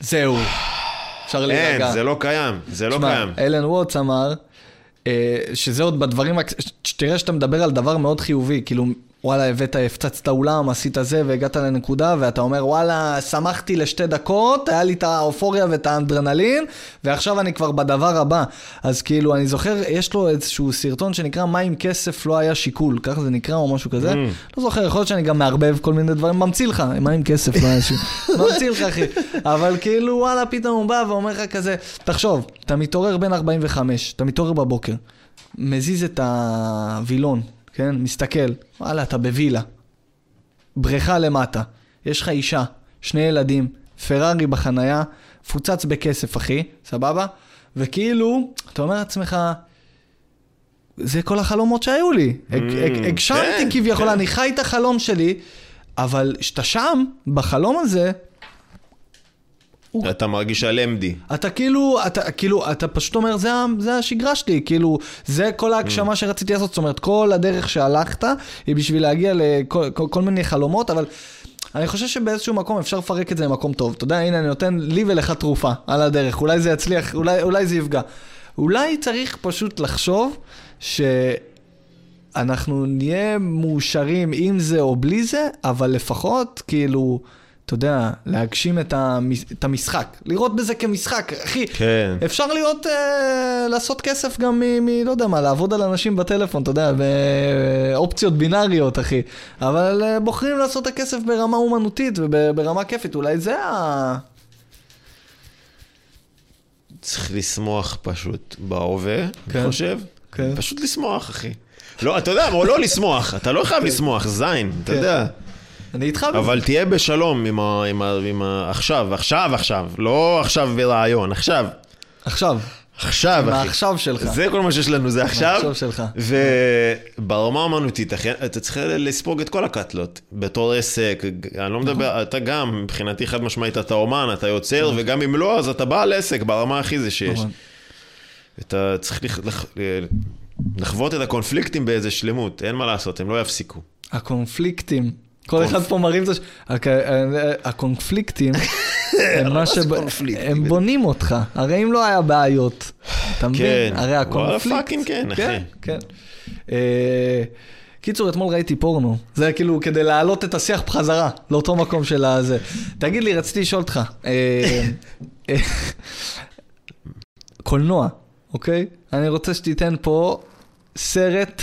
זהו. אפשר להירגע. אין, זה לא קיים, זה לא קיים. אלן ווטס אמר, אה, שזה עוד בדברים, שתראה שאתה מדבר על דבר מאוד חיובי, כאילו, וואלה, הבאת, הפצצת אולם, עשית זה, והגעת לנקודה, ואתה אומר, וואלה, שמחתי לשתי דקות, היה לי את האופוריה ואת האנדרנלין, ועכשיו אני כבר בדבר הבא. אז כאילו, אני זוכר, יש לו איזשהו סרטון שנקרא, מה אם כסף לא היה שיקול, ככה זה נקרא, או משהו כזה. לא זוכר, יכול להיות שאני גם מערבב כל מיני דברים, ממציא לך, מה אם כסף לא היה שיקול. ממציא לך, אחי. אבל כאילו, וואלה, פתאום הוא בא ואומר לך כזה, תחשוב, אתה מתעורר בין 45, אתה מתעורר בבוקר, מזיז את הווילון, כן? מסתכל, וואלה, אתה בווילה. בריכה למטה, יש לך אישה, שני ילדים, פרארי בחנייה, מפוצץ בכסף, אחי, סבבה? וכאילו, אתה אומר לעצמך, זה כל החלומות שהיו לי. הג- הגשמתי כן, כביכול, כן. אני חי את החלום שלי, אבל כשאתה שם, בחלום הזה, אתה מרגיש על MD. אתה כאילו, אתה כאילו, אתה פשוט אומר, זה, זה השגרה שלי, כאילו, זה כל Mm. ההגשמה שרציתי לעשות, זאת אומרת, כל הדרך שהלכת היא בשביל להגיע לכל כל, כל מיני חלומות, אבל אני חושב שבאיזשהו מקום אפשר לפרק את זה למקום טוב. אתה יודע, הנה, אני נותן לי ולך תרופה על הדרך, אולי זה יצליח, אולי, אולי זה יפגע. אולי צריך פשוט לחשוב שאנחנו נהיה מאושרים עם זה או בלי זה, אבל לפחות, כאילו... אתה יודע, להגשים את, המש... את המשחק, לראות בזה כמשחק, אחי. כן. אפשר להיות, אה, לעשות כסף גם מ... מ... לא יודע מה, לעבוד על אנשים בטלפון, אתה יודע, באופציות בינאריות, אחי. אבל אה, בוחרים לעשות את הכסף ברמה אומנותית וברמה כיפית, אולי זה ה... צריך לשמוח פשוט בהווה, כן. אני חושב. כן. פשוט לשמוח, אחי. לא, אתה יודע, או לא לשמוח, אתה לא חייב לשמוח, זין, אתה כן. יודע. אני איתך בזה. אבל תהיה בשלום עם ה... עם ה... עם ה... עכשיו, עכשיו, עכשיו. לא עכשיו ברעיון, עכשיו. עכשיו, עכשיו, אחי. העכשיו שלך. זה כל מה שיש לנו, זה עכשיו. העכשיו שלך. וברמה האמנותית, אחי, אתה צריך לספוג את כל הקאטלות. בתור עסק, אני לא מדבר, אתה גם, מבחינתי חד משמעית, אתה אומן, אתה יוצר, וגם אם לא, אז אתה בעל עסק ברמה הכי זה שיש. נכון. אתה צריך לח- לח- לחוות את הקונפליקטים באיזה שלמות, אין מה לעשות, הם לא יפסיקו. הקונפליקטים. כל אחד פה מרים את אה, הקונפליקטים, הם זה בונים אותך. הרי אם לא היה בעיות, אתה מבין? כן. הרי וואלה, הקונפליקט... fucking כן, אחי. כן, כן. אה, קיצור, אתמול ראיתי פורנו. זה כאילו כדי להעלות את השיח בחזרה, לאותו מקום של הזה. תגיד לי, רציתי לשאול אותך, אה, אה, קולנוע, אוקיי? אני רוצה שתיתן פה סרט,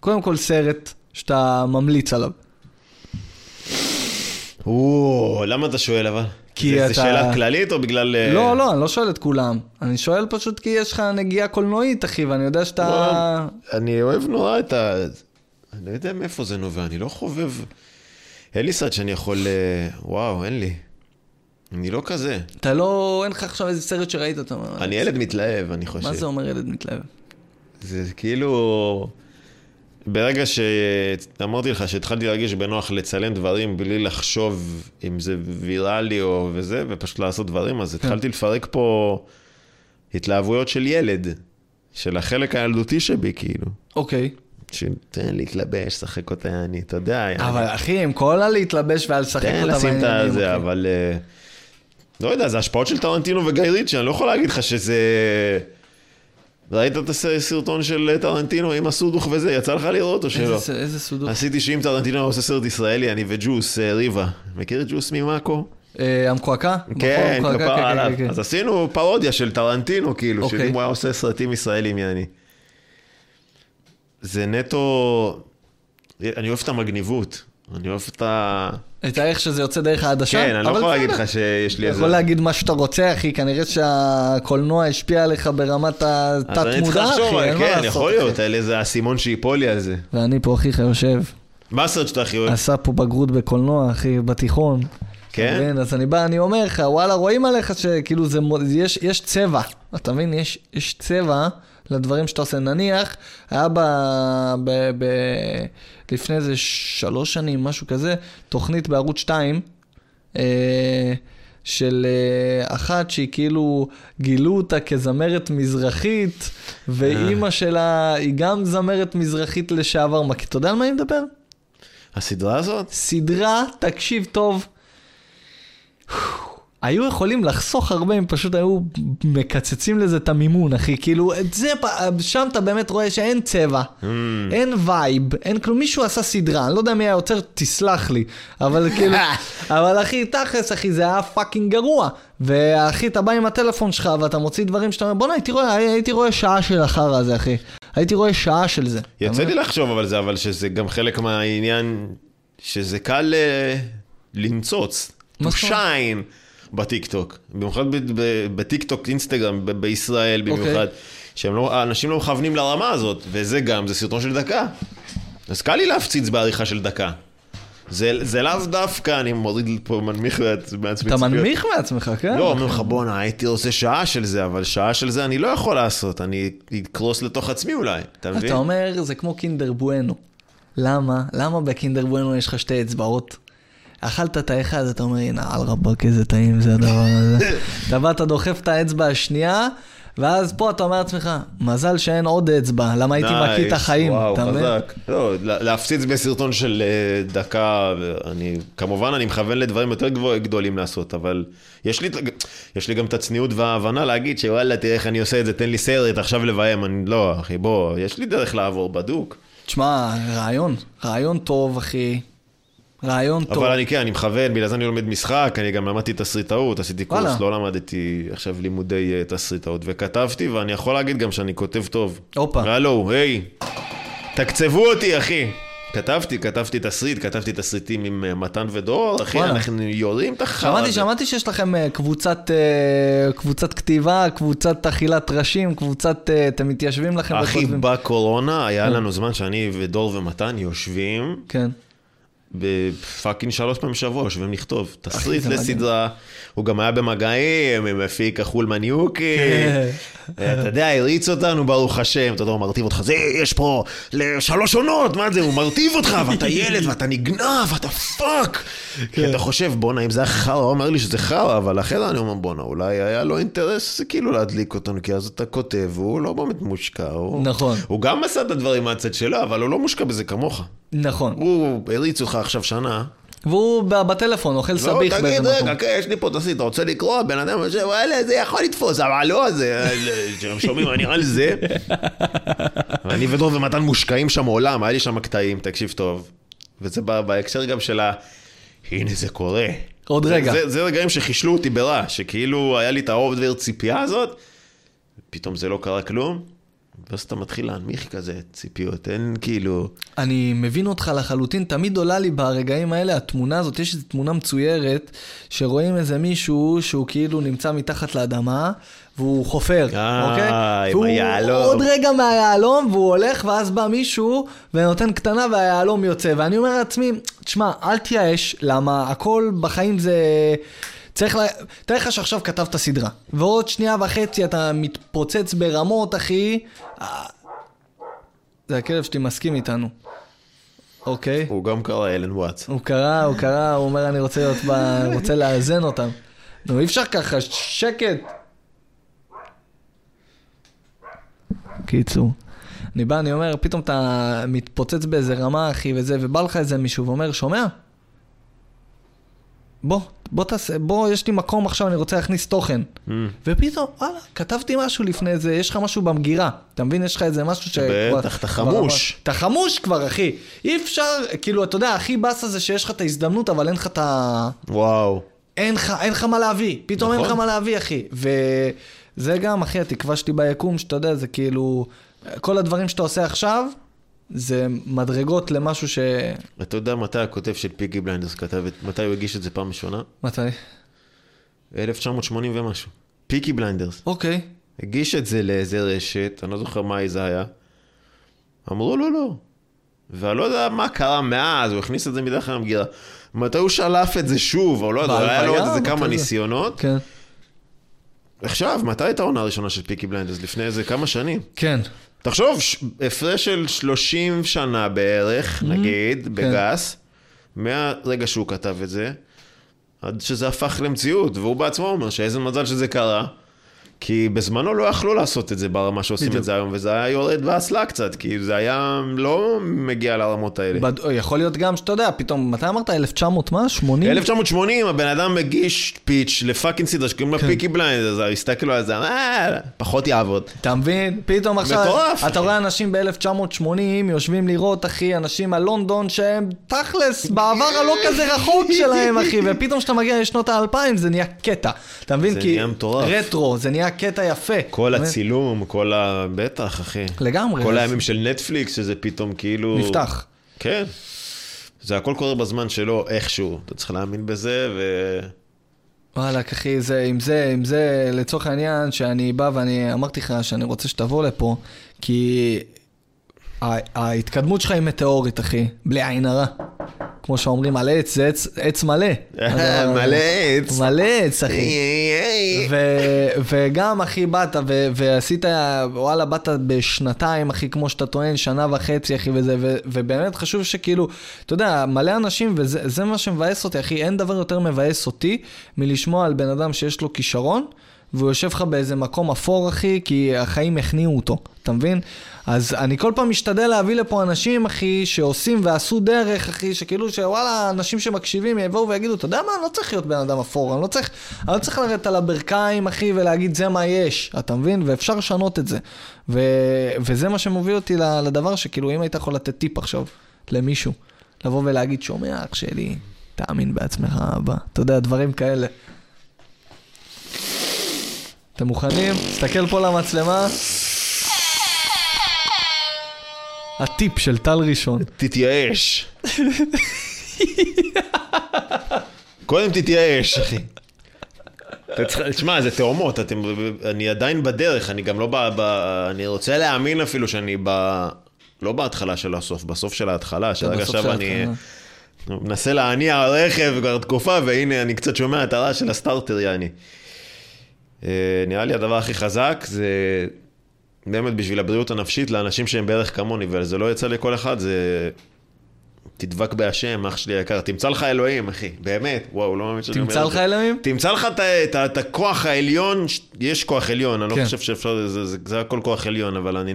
קודם כל סרט שאתה ממליץ עליו. או, למה אתה שואל אבל? כי זה- אתה- זה שאלה כללית או בגלל... אה, לא, לא, אני לא שואל את כולם. אני שואל פשוט כי יש לך נגיעה קולנועית, אחי, ואני יודע שאתה... אני אוהב נורא את ה... אני לא יודע מאיפה זה נובע, אני לא חובב... אין לי סרט שאני יכול... אה, וואו, אין לי. אני לא כזה. אתה לא... אין לך עכשיו איזה סרט שראית, אתה אומר... אני ילד מתלהב, אני חושב. מה זה אומר ילד מתלהב? זה כאילו... ברגע שאמרתי לך שהתחלתי להרגיש בנוח לצלם דברים בלי לחשוב אם זה ויראלי או וזה, ופשוט לעשות דברים, אז התחלתי לפרק פה התלהבויות של ילד, של החלק הילדותי שבי, כאילו. אוקיי. שתן להתלבש, שחק אותה אני, אתה יודע. אבל אחי, עם כל הלהתלבש ועל לשחק תן אותה לשים את זה, אוקיי. אבל... אה, לא יודע, זה השפעות של טרנטינו וגיא ריצ'י, אני לא יכול להגיד לך שזה... ראית את הסרטון של טרנטינו עם הסודוך וזה? יצא לך לראות או שלא? איזה, איזה סודות. עשיתי שאם טרנטינו עושה סרט ישראלי, אני וג'וס, אה, ריבה. מכיר את ג'וס ממאקו? אה, המקועקע? כן, כפרה כן, עליו. כן, כן. אז עשינו פרודיה של טרנטינו, כאילו, אוקיי. שאם הוא היה עושה סרטים ישראלים, יעני. זה נטו... אני אוהב את המגניבות. אני אוהב את ה... את האיך שזה יוצא דרך העדשה? כן, אני לא יכול להגיד. לך שיש לי אתה איזה... יכול להגיד מה שאתה רוצה, אחי, כנראה שהקולנוע השפיע עליך ברמת אז אני צריך התת-מודע, אחי, אין מה כן, לעשות. יכול אחי. להיות, אלה זה האסימון שיפול לי על זה. ואני פה, אחיך, יושב, מה הסרט שאתה הכי אוהב? עשה פה בגרות בקולנוע, אחי, בתיכון. כן? אתה מבין? אז אני בא, אני אומר לך, וואלה, רואים עליך שכאילו זה, יש, יש צבע, אתה מבין? יש, יש צבע לדברים שאתה עושה. נניח, היה ב, ב, ב, לפני איזה שלוש שנים, משהו כזה, תוכנית בערוץ 2, אה, של אה, אחת שהיא כאילו, גילו אותה כזמרת מזרחית, ואימא שלה היא גם זמרת מזרחית לשעבר. מה, אתה יודע על מה אני מדבר? הסדרה הזאת? סדרה, תקשיב טוב, היו יכולים לחסוך הרבה אם פשוט היו מקצצים לזה את המימון, אחי. כאילו, את זה, שם אתה באמת רואה שאין צבע, Mm. אין vibe, אין כלום. מישהו עשה סדרה, אני לא יודע מי היוצר, תסלח לי. אבל כאילו, אבל אחי, תכלס, אחי, זה היה fucking גרוע. ואחי, אתה בא עם הטלפון שלך ואתה מוציא דברים שאתה אומר, בוא'נה, הייתי הייתי רואה שעה של החרא הזה, אחי. הייתי רואה שעה של זה. יצא? לי לחשוב אבל זה, אבל שזה גם חלק מהעניין, שזה קל אה, לנצוץ. to shine בטיקטוק. במיוחד בטיקטוק, אינסטגרם, בישראל אוקיי. במיוחד. שהם לא, לא מכוונים לרמה הזאת, וזה גם, זה סרטון של דקה. אז קל לי להפציץ בעריכה של דקה. זה, זה לאו דווקא, אני מוריד פה מנמיך מעצ- מעצמי. אתה ציפיות. מנמיך מעצמך, כן? לא, אומרים לך בואנה, הייתי עושה שעה של זה, אבל שעה של זה אני לא יכול לעשות, אני אקרוס לתוך עצמי אולי, אתה מבין? אתה אומר, זה כמו קינדר בואנו. למה? למה בקינדר בואנו יש לך שתי אצבעות? אכלת את האחד, אתה אומר, הנה, על רבאק, איזה טעים זה הדבר הזה. אתה בא, אתה דוחף את האצבע השנייה, ואז פה אתה אומר לעצמך, מזל שאין עוד אצבע, למה הייתי מקיא את החיים, אתה מבין? חזק. לא, לה- להפציץ בסרטון של אה, דקה, אני, כמובן אני מכוון לדברים יותר גדולים לעשות, אבל יש לי, יש לי גם את הצניעות וההבנה להגיד שוואלה, תראה איך אני עושה את זה, תן לי סרט, עכשיו לביים, אני, לא, אחי, בוא, יש לי דרך לעבור בדוק. תשמע, רעיון, רעיון טוב, אחי. רעיון טוב. אבל אני כן, אני מכוון, בגלל זה אני לומד משחק, אני גם למדתי תסריטאות, עשיתי קורס, וואלה. לא למדתי עכשיו לימודי אה, תסריטאות, וכתבתי, ואני יכול להגיד גם שאני כותב טוב. הופה. הלו, היי, תקצבו אותי, אחי. כתבתי, כתבתי תסריט, כתבתי תסריטים עם אה, מתן ודור, אחי, וואלה. אנחנו יורים את החרא שמעתי. שמעתי שיש לכם אה, קבוצת, קבוצת כתיבה, קבוצת אכילת ראשים, קבוצת, אתם מתיישבים לכם אחי, וכותבים. בקורונה היה כן. לנו זמן שאני ודור ומתן יושבים כן. ב fucking שלוש פעמים בשבוע, יושבים לכתוב. תסריט. לסדרה, הוא גם היה במגעים עם מפיק החולמן יוקי. אתה יודע, הריץ אותנו, ברוך השם, אתה יודע, הוא מרטיב אותך, זה, יש פה לשלוש עונות, מה זה, הוא מרטיב אותך, ואתה ילד, ואתה נגנב, ואתה fuck. כי אתה חושב, בואנה, אם זה היה חרא, הוא אומר לי שזה חרא, אבל אחרי זה אני אומר, בואנה, אולי היה לו אינטרס כאילו להדליק אותנו, כי אז אתה כותב, והוא לא באמת מושקע. נכון. הוא גם עשה את הדברים מהצד שלו, אבל הוא לא מושקע בזה כמוך. נכון. הוא הריץ אותך עכשיו שנה. והוא בטלפון אוכל לא, סביח תגיד, באיזה מקום. רגע, כן, יש לי פה תסריט, אתה רוצה לקרוא? בן אדם חושב, וואלה, זה יכול לתפוס, אבל לא, זה... שומעים, אני על זה. ואני ודור ומתן מושקעים שם עולם, היה לי שם קטעים, תקשיב טוב. וזה בא- בהקשר גם של ה... הנה זה קורה. עוד רגע. זה- זה רגעים שחישלו אותי ברע, שכאילו היה לי את ה over ציפייה הזאת, פתאום זה לא קרה כלום, ואז אתה מתחיל להנמיך כזה ציפיות, אין כאילו... אני מבין אותך לחלוטין, תמיד עולה לי ברגעים האלה התמונה הזאת, יש איזו תמונה מצוירת, שרואים איזה מישהו שהוא כאילו נמצא מתחת לאדמה, והוא חופר, אה, אוקיי? עם והוא היהלום. עוד רגע מהיהלום, והוא הולך, ואז בא מישהו ונותן קטנה והיהלום יוצא. ואני אומר לעצמי, תשמע, אל תייאש, למה הכל בחיים זה... צריך ל... תאר לך שעכשיו כתבת סדרה, ועוד שנייה וחצי אתה מתפוצץ ברמות, אחי. אה, זה הכלב שלי מסכים איתנו. אוקיי. הוא גם קרא אלן וואטס. הוא קרא, הוא קרא, הוא אומר אני רוצה להיות ב... רוצה לאזן אותם. נו, אי אפשר ככה, שקט. קיצור. אני בא, אני אומר, פתאום אתה מתפוצץ באיזה רמה, אחי, וזה, ובא לך איזה מישהו ואומר, שומע? בוא, בוא תעשה, בוא, יש לי מקום עכשיו, אני רוצה להכניס תוכן. Mm. ופתאום, וואלה, כתבתי משהו לפני זה, יש לך משהו במגירה. אתה מבין? יש לך איזה משהו ש... בטח, אתה חמוש. אתה חמוש כבר, אחי. אי אפשר, כאילו, אתה יודע, הכי באסה זה שיש לך את ההזדמנות, אבל אין לך את ה... וואו. אין לך, אין לך מה להביא. פתאום אין לך נכון. מה להביא, אחי. וזה גם, אחי, התקווה שלי ביקום, שאתה יודע, זה כאילו... כל הדברים שאתה עושה עכשיו, זה מדרגות למשהו ש... אתה יודע מתי הכותב של Peaky Blinders כתב את... מתי הוא הגיש את זה פעם ראשונה? מתי? 1980 ומשהו. Peaky Blinders. אוקיי. הגיש את זה לאיזה רשת, אני לא זוכר מה זה היה. אמרו לו לא. ואני לא יודע מה קרה מאז, הוא הכניס את זה מדרך למגירה. מתי הוא שלף את זה שוב, או לא יודע, היה לו עוד איזה כמה? ניסיונות. כן. עכשיו, מתי הייתה העונה הראשונה של Peaky Blinders? לפני איזה כמה שנים. כן. תחשוב, הפרש של 30 שנה בערך, Mm-hmm. נגיד, כן. בגס, מהרגע שהוא כתב את זה, עד שזה הפך למציאות, והוא בעצמו אומר שאיזה מזל שזה קרה, כי בזמנו לא יכלו לעשות את זה ברמה שעושים בדיוק. את זה היום, וזה היה יורד באסלה קצת, כי זה היה לא מגיע לרמות האלה. בד... יכול להיות גם שאתה יודע, פתאום, מתי אמרת? 1900 מה? 80? 1980 הבן אדם מגיש pitch ל fucking סדרה שקוראים לה כן. Peaky Blinders, אז הסתכלו על זה, אה, פחות יעבוד. אתה מבין? פתאום עכשיו, מטורף, אתה. רואה אנשים ב-1980 יושבים לראות, אחי, אנשים על לונדון שהם תכלס, בעבר הלא כזה רחוק שלהם, אחי, ופתאום כשאתה מגיע לשנות האלפיים זה נהיה קטע. אתה מבין? זה כי נהיה מטורף. רטרו, זה נהיה קטע יפה. כל? הצילום, כל ה... בטח, אחי. לגמרי. כל הימים של נטפליקס, שזה פתאום כאילו... נפתח. כן. זה הכל קורה בזמן שלו, איכשהו. אתה צריך להאמין בזה, ו... וואלכ, אחי, זה, עם זה, עם זה, לצורך העניין, שאני בא ואני אמרתי לך שאני רוצה שתבוא לפה, כי ההתקדמות שלך היא מטאורית, אחי, בלי עין הרע. כמו שאומרים על עץ, זה עץ, עץ מלא. מלא עץ. מלא עץ, אחי. ו- וגם, אחי, באת ו- ועשית, וואלה, באת בשנתיים, אחי, כמו שאתה טוען, שנה וחצי, אחי, וזה, ו- ובאמת חשוב שכאילו, אתה יודע, מלא אנשים, וזה זה מה שמבאס אותי, אחי, אין דבר יותר מבאס אותי מלשמוע על בן אדם שיש לו כישרון, והוא יושב לך באיזה מקום אפור, אחי, כי החיים הכניעו אותו, אתה מבין? אז אני כל פעם משתדל להביא לפה אנשים, אחי, שעושים ועשו דרך, אחי, שכאילו, שוואלה, אנשים שמקשיבים יבואו ויגידו, אתה יודע מה, אני לא צריך להיות בן אדם אפור, אני לא צריך, אני לא צריך לרדת על הברכיים, אחי, ולהגיד זה מה יש, אתה מבין? ואפשר לשנות את זה. ו... וזה מה שמוביל אותי לדבר שכאילו, אם היית יכול לתת טיפ עכשיו למישהו, לבוא ולהגיד, שומע, אח שלי, תאמין בעצמך, אבא. אתה יודע, דברים כאלה. אתם מוכנים? תסתכל פה למצלמה. הטיפ של טל ראשון. תתייאש. קודם תתייאש, אחי. תשמע, זה תאומות, אתם, אני עדיין בדרך, אני גם לא ב... ב אני רוצה להאמין אפילו שאני ב... לא בהתחלה של הסוף, בסוף של ההתחלה, שרק בסוף עכשיו אני. מנסה להניע רכב כבר תקופה, והנה אני קצת שומע את הרעש של הסטארטר, יעני. אה, נראה לי הדבר הכי חזק זה באמת בשביל הבריאות הנפשית לאנשים שהם בערך כמוני, וזה לא יצא לכל אחד, זה תדבק בהשם, אח שלי היקר, תמצא לך אלוהים, אחי, באמת, וואו, לא מאמין שאני אומר את זה. תמצא לך אלוהים? תמצא לך את את את הכוח העליון, יש כוח עליון, אני לא כן. חושב שאפשר, זה- זה זה הכל כוח עליון, אבל אני...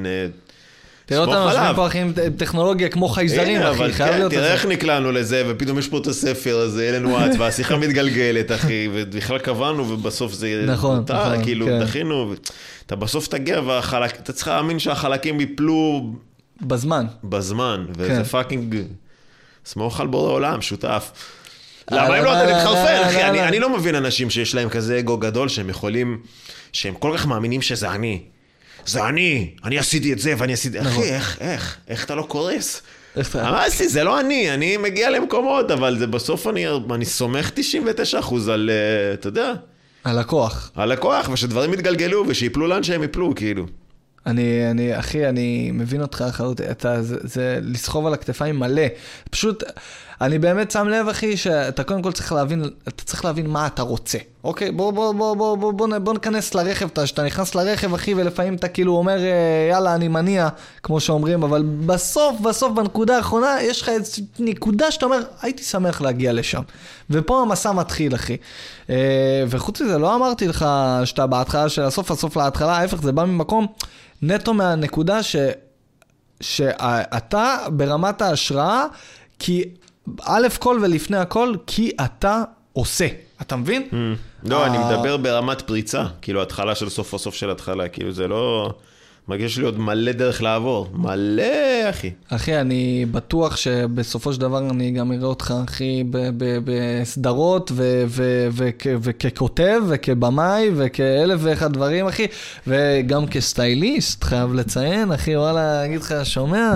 תראה אותנו יושבים עליו. פה אחי עם טכנולוגיה כמו חייזרים, אחי, חייב כן, להיות תראה איך. נקלענו לזה, ופתאום יש פה את הספר הזה, אלן וואט, והשיחה מתגלגלת, אחי, ובכלל קבענו, ובסוף זה... נכון, נכון, כאילו, כן. דחינו, אתה בסוף תגיע, והחלק... אתה צריך להאמין שהחלקים ייפלו בזמן. בזמן, כן. וזה fucking... סמוך על בורא עולם, שותף. אה, למה אם לא אתה לא, מתחרפן, לא, אחי? אני לא מבין אנשים שיש להם כזה אגו גדול, שהם יכולים... שהם כל כך מאמינים שזה אני. זה אני, אני עשיתי את זה ואני עשיתי... נכון. אחי, איך, איך, איך אתה לא קורס? אמרתי, זה לא אני, אני מגיע למקומות, אבל זה בסוף אני, אני סומך 99% על, אה, אתה יודע, הלקוח. על הכוח, ושדברים יתגלגלו ושיפלו לאן שהם יפלו, כאילו. אני, אני, אחי, אני מבין אותך לחלוטין, אתה, זה, זה לסחוב על הכתפיים מלא. פשוט, אני באמת שם לב, אחי, שאתה קודם כל צריך להבין, אתה צריך להבין מה אתה רוצה, אוקיי? בוא, בוא, בוא, בוא, בוא, בוא, בוא ניכנס לרכב, אתה- שאתה נכנס לרכב, אחי, ולפעמים אתה כאילו אומר, אה, יאללה, אני מניע, כמו שאומרים, אבל בסוף, בסוף, בנקודה האחרונה, יש לך איזו נקודה שאתה אומר, הייתי שמח להגיע לשם. ופה המסע מתחיל, אחי. אה, וחוץ מזה, לא אמרתי לך שאתה בהתחלה של הסוף, הסוף להתחלה, ההפך, זה בא ממקום נטו מהנקודה ש... שאתה ברמת ההשראה, כי א' כל ולפני הכל, כי אתה עושה. אתה מבין? לא, אני. מדבר ברמת פריצה. כאילו, התחלה של סוף הסוף של התחלה. כאילו, זה לא... מרגיש לי עוד מלא דרך לעבור. מלא, אחי. אחי, אני בטוח שבסופו של דבר אני גם אראה אותך, אחי, בסדרות, וככותב, וכבמאי, וכאלף ואחד דברים, אחי, וגם כסטייליסט, חייב לציין, אחי, וואלה, אגיד לך, שומע?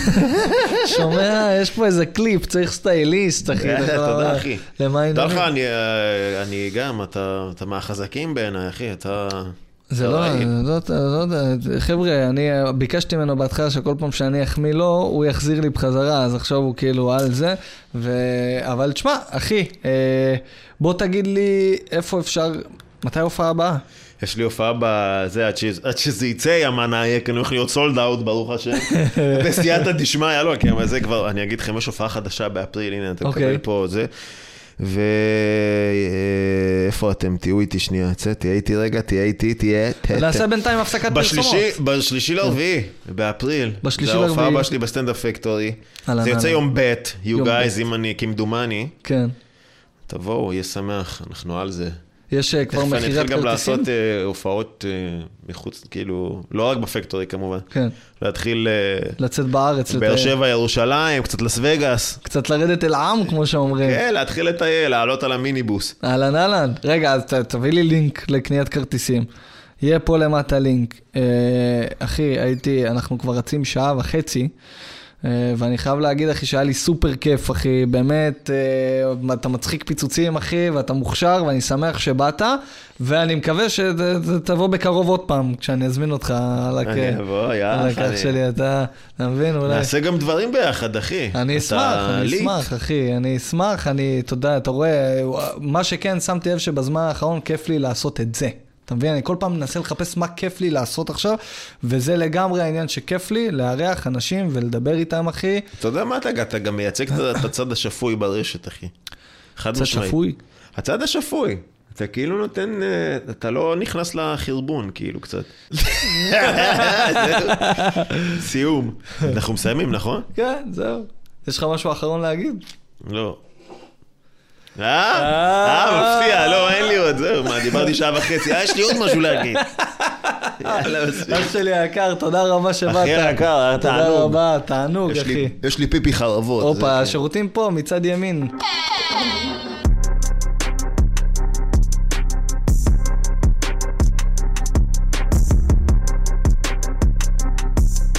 שומע? יש פה איזה קליפ, צריך סטייליסט, אחי. אתה- תודה, אחי. למה העניינים? לך, אני, אה, גם, אתה מהחזקים בעיניי, אחי, אתה... זה אתה לא, רעיל. לא, יודע, לא חבר'ה, אני ביקשתי ממנו בהתחלה שכל פעם שאני אחמיא לו, הוא יחזיר לי בחזרה, אז עכשיו הוא כאילו על זה. ו... אבל תשמע, אחי, אה, בוא תגיד לי איפה אפשר, מתי ההופעה הבאה? יש לי הופעה בזה, עד, ש... עד שזה יצא, ימנה, יהיה כאן הולך להיות סולד אאוט, ברוך השם. בסייעתא דשמיא, לא, כי זה כבר, אני אגיד לכם, יש הופעה חדשה באפריל, הנה, אתה אוקיי. מקבל פה זה. ואיפה אתם? תהיו איתי שנייה, צא, תהיה איתי רגע, תהיה איתי, תהיה... נעשה בינתיים הפסקת פרסומות. בשלישי, לרביעי, באפריל. בשלישי זה ההופעה לרביעי. הבאה שלי בסטנדאפ פקטורי. זה יוצא. יום ב', you guys. אם אני, כמדומני. כן. תבואו, יהיה שמח, אנחנו על זה. יש אה, כבר תכף אני מכירת אתחיל גם כרטיסים? לעשות אה, הופעות אה, מחוץ, כאילו, לא רק בפקטורי כמובן. כן. להתחיל אה, לצאת בארץ, באר. שבע, ירושלים, קצת לס וגאס. קצת לרדת אל העם, כמו שאומרים. כן, להתחיל לטייל, לעלות על המיניבוס. אהלן אהלן. רגע, אז ת, תביא לי לינק לקניית כרטיסים. יהיה פה למטה לינק. אחי, הייתי, אנחנו כבר רצים שעה וחצי, ואני חייב להגיד, אחי, שהיה לי סופר כיף, אחי. באמת, אה, אתה מצחיק פיצוצים, אחי, ואתה מוכשר, ואני שמח שבאת, ואני מקווה שתבוא בקרוב עוד פעם, כשאני אזמין אותך על הכ- אני אבוא, על יאללה. הכך שלי, אתה, אתה מבין? אולי... נעשה גם דברים ביחד, אחי. אני אשמח, אני ליט. אשמח, אחי, אני אשמח, אני, אתה יודע, אתה רואה, מה שכן, שמתי לב שבזמן האחרון כיף לי לעשות את זה. אתה מבין? אני כל פעם מנסה לחפש מה כיף לי לעשות עכשיו, וזה לגמרי העניין שכיף לי, לארח אנשים ולדבר איתם, אחי. אתה יודע מה אתה, אתה גם מייצג את- הצד השפוי ברשת, אחי. חד משמעית. שפוי. הצד השפוי. אתה כאילו נותן, אה, אתה לא נכנס לחרבון, כאילו, קצת. סיום. אנחנו מסיימים, נכון? כן, זהו. יש לך משהו אחרון להגיד? לא. אה? אה, מפתיע, לא, אין לי עוד, זהו, מה, דיברתי שעה וחצי, אה, יש לי עוד משהו להגיד. יאללה, מספיק. אח שלי היקר, תודה רבה שבאת. אחי היקר, היה תודה תענוג. רבה, תענוג, אחי. יש לי פיפי חרבות. הופה, זה- השירותים פה, מצד ימין.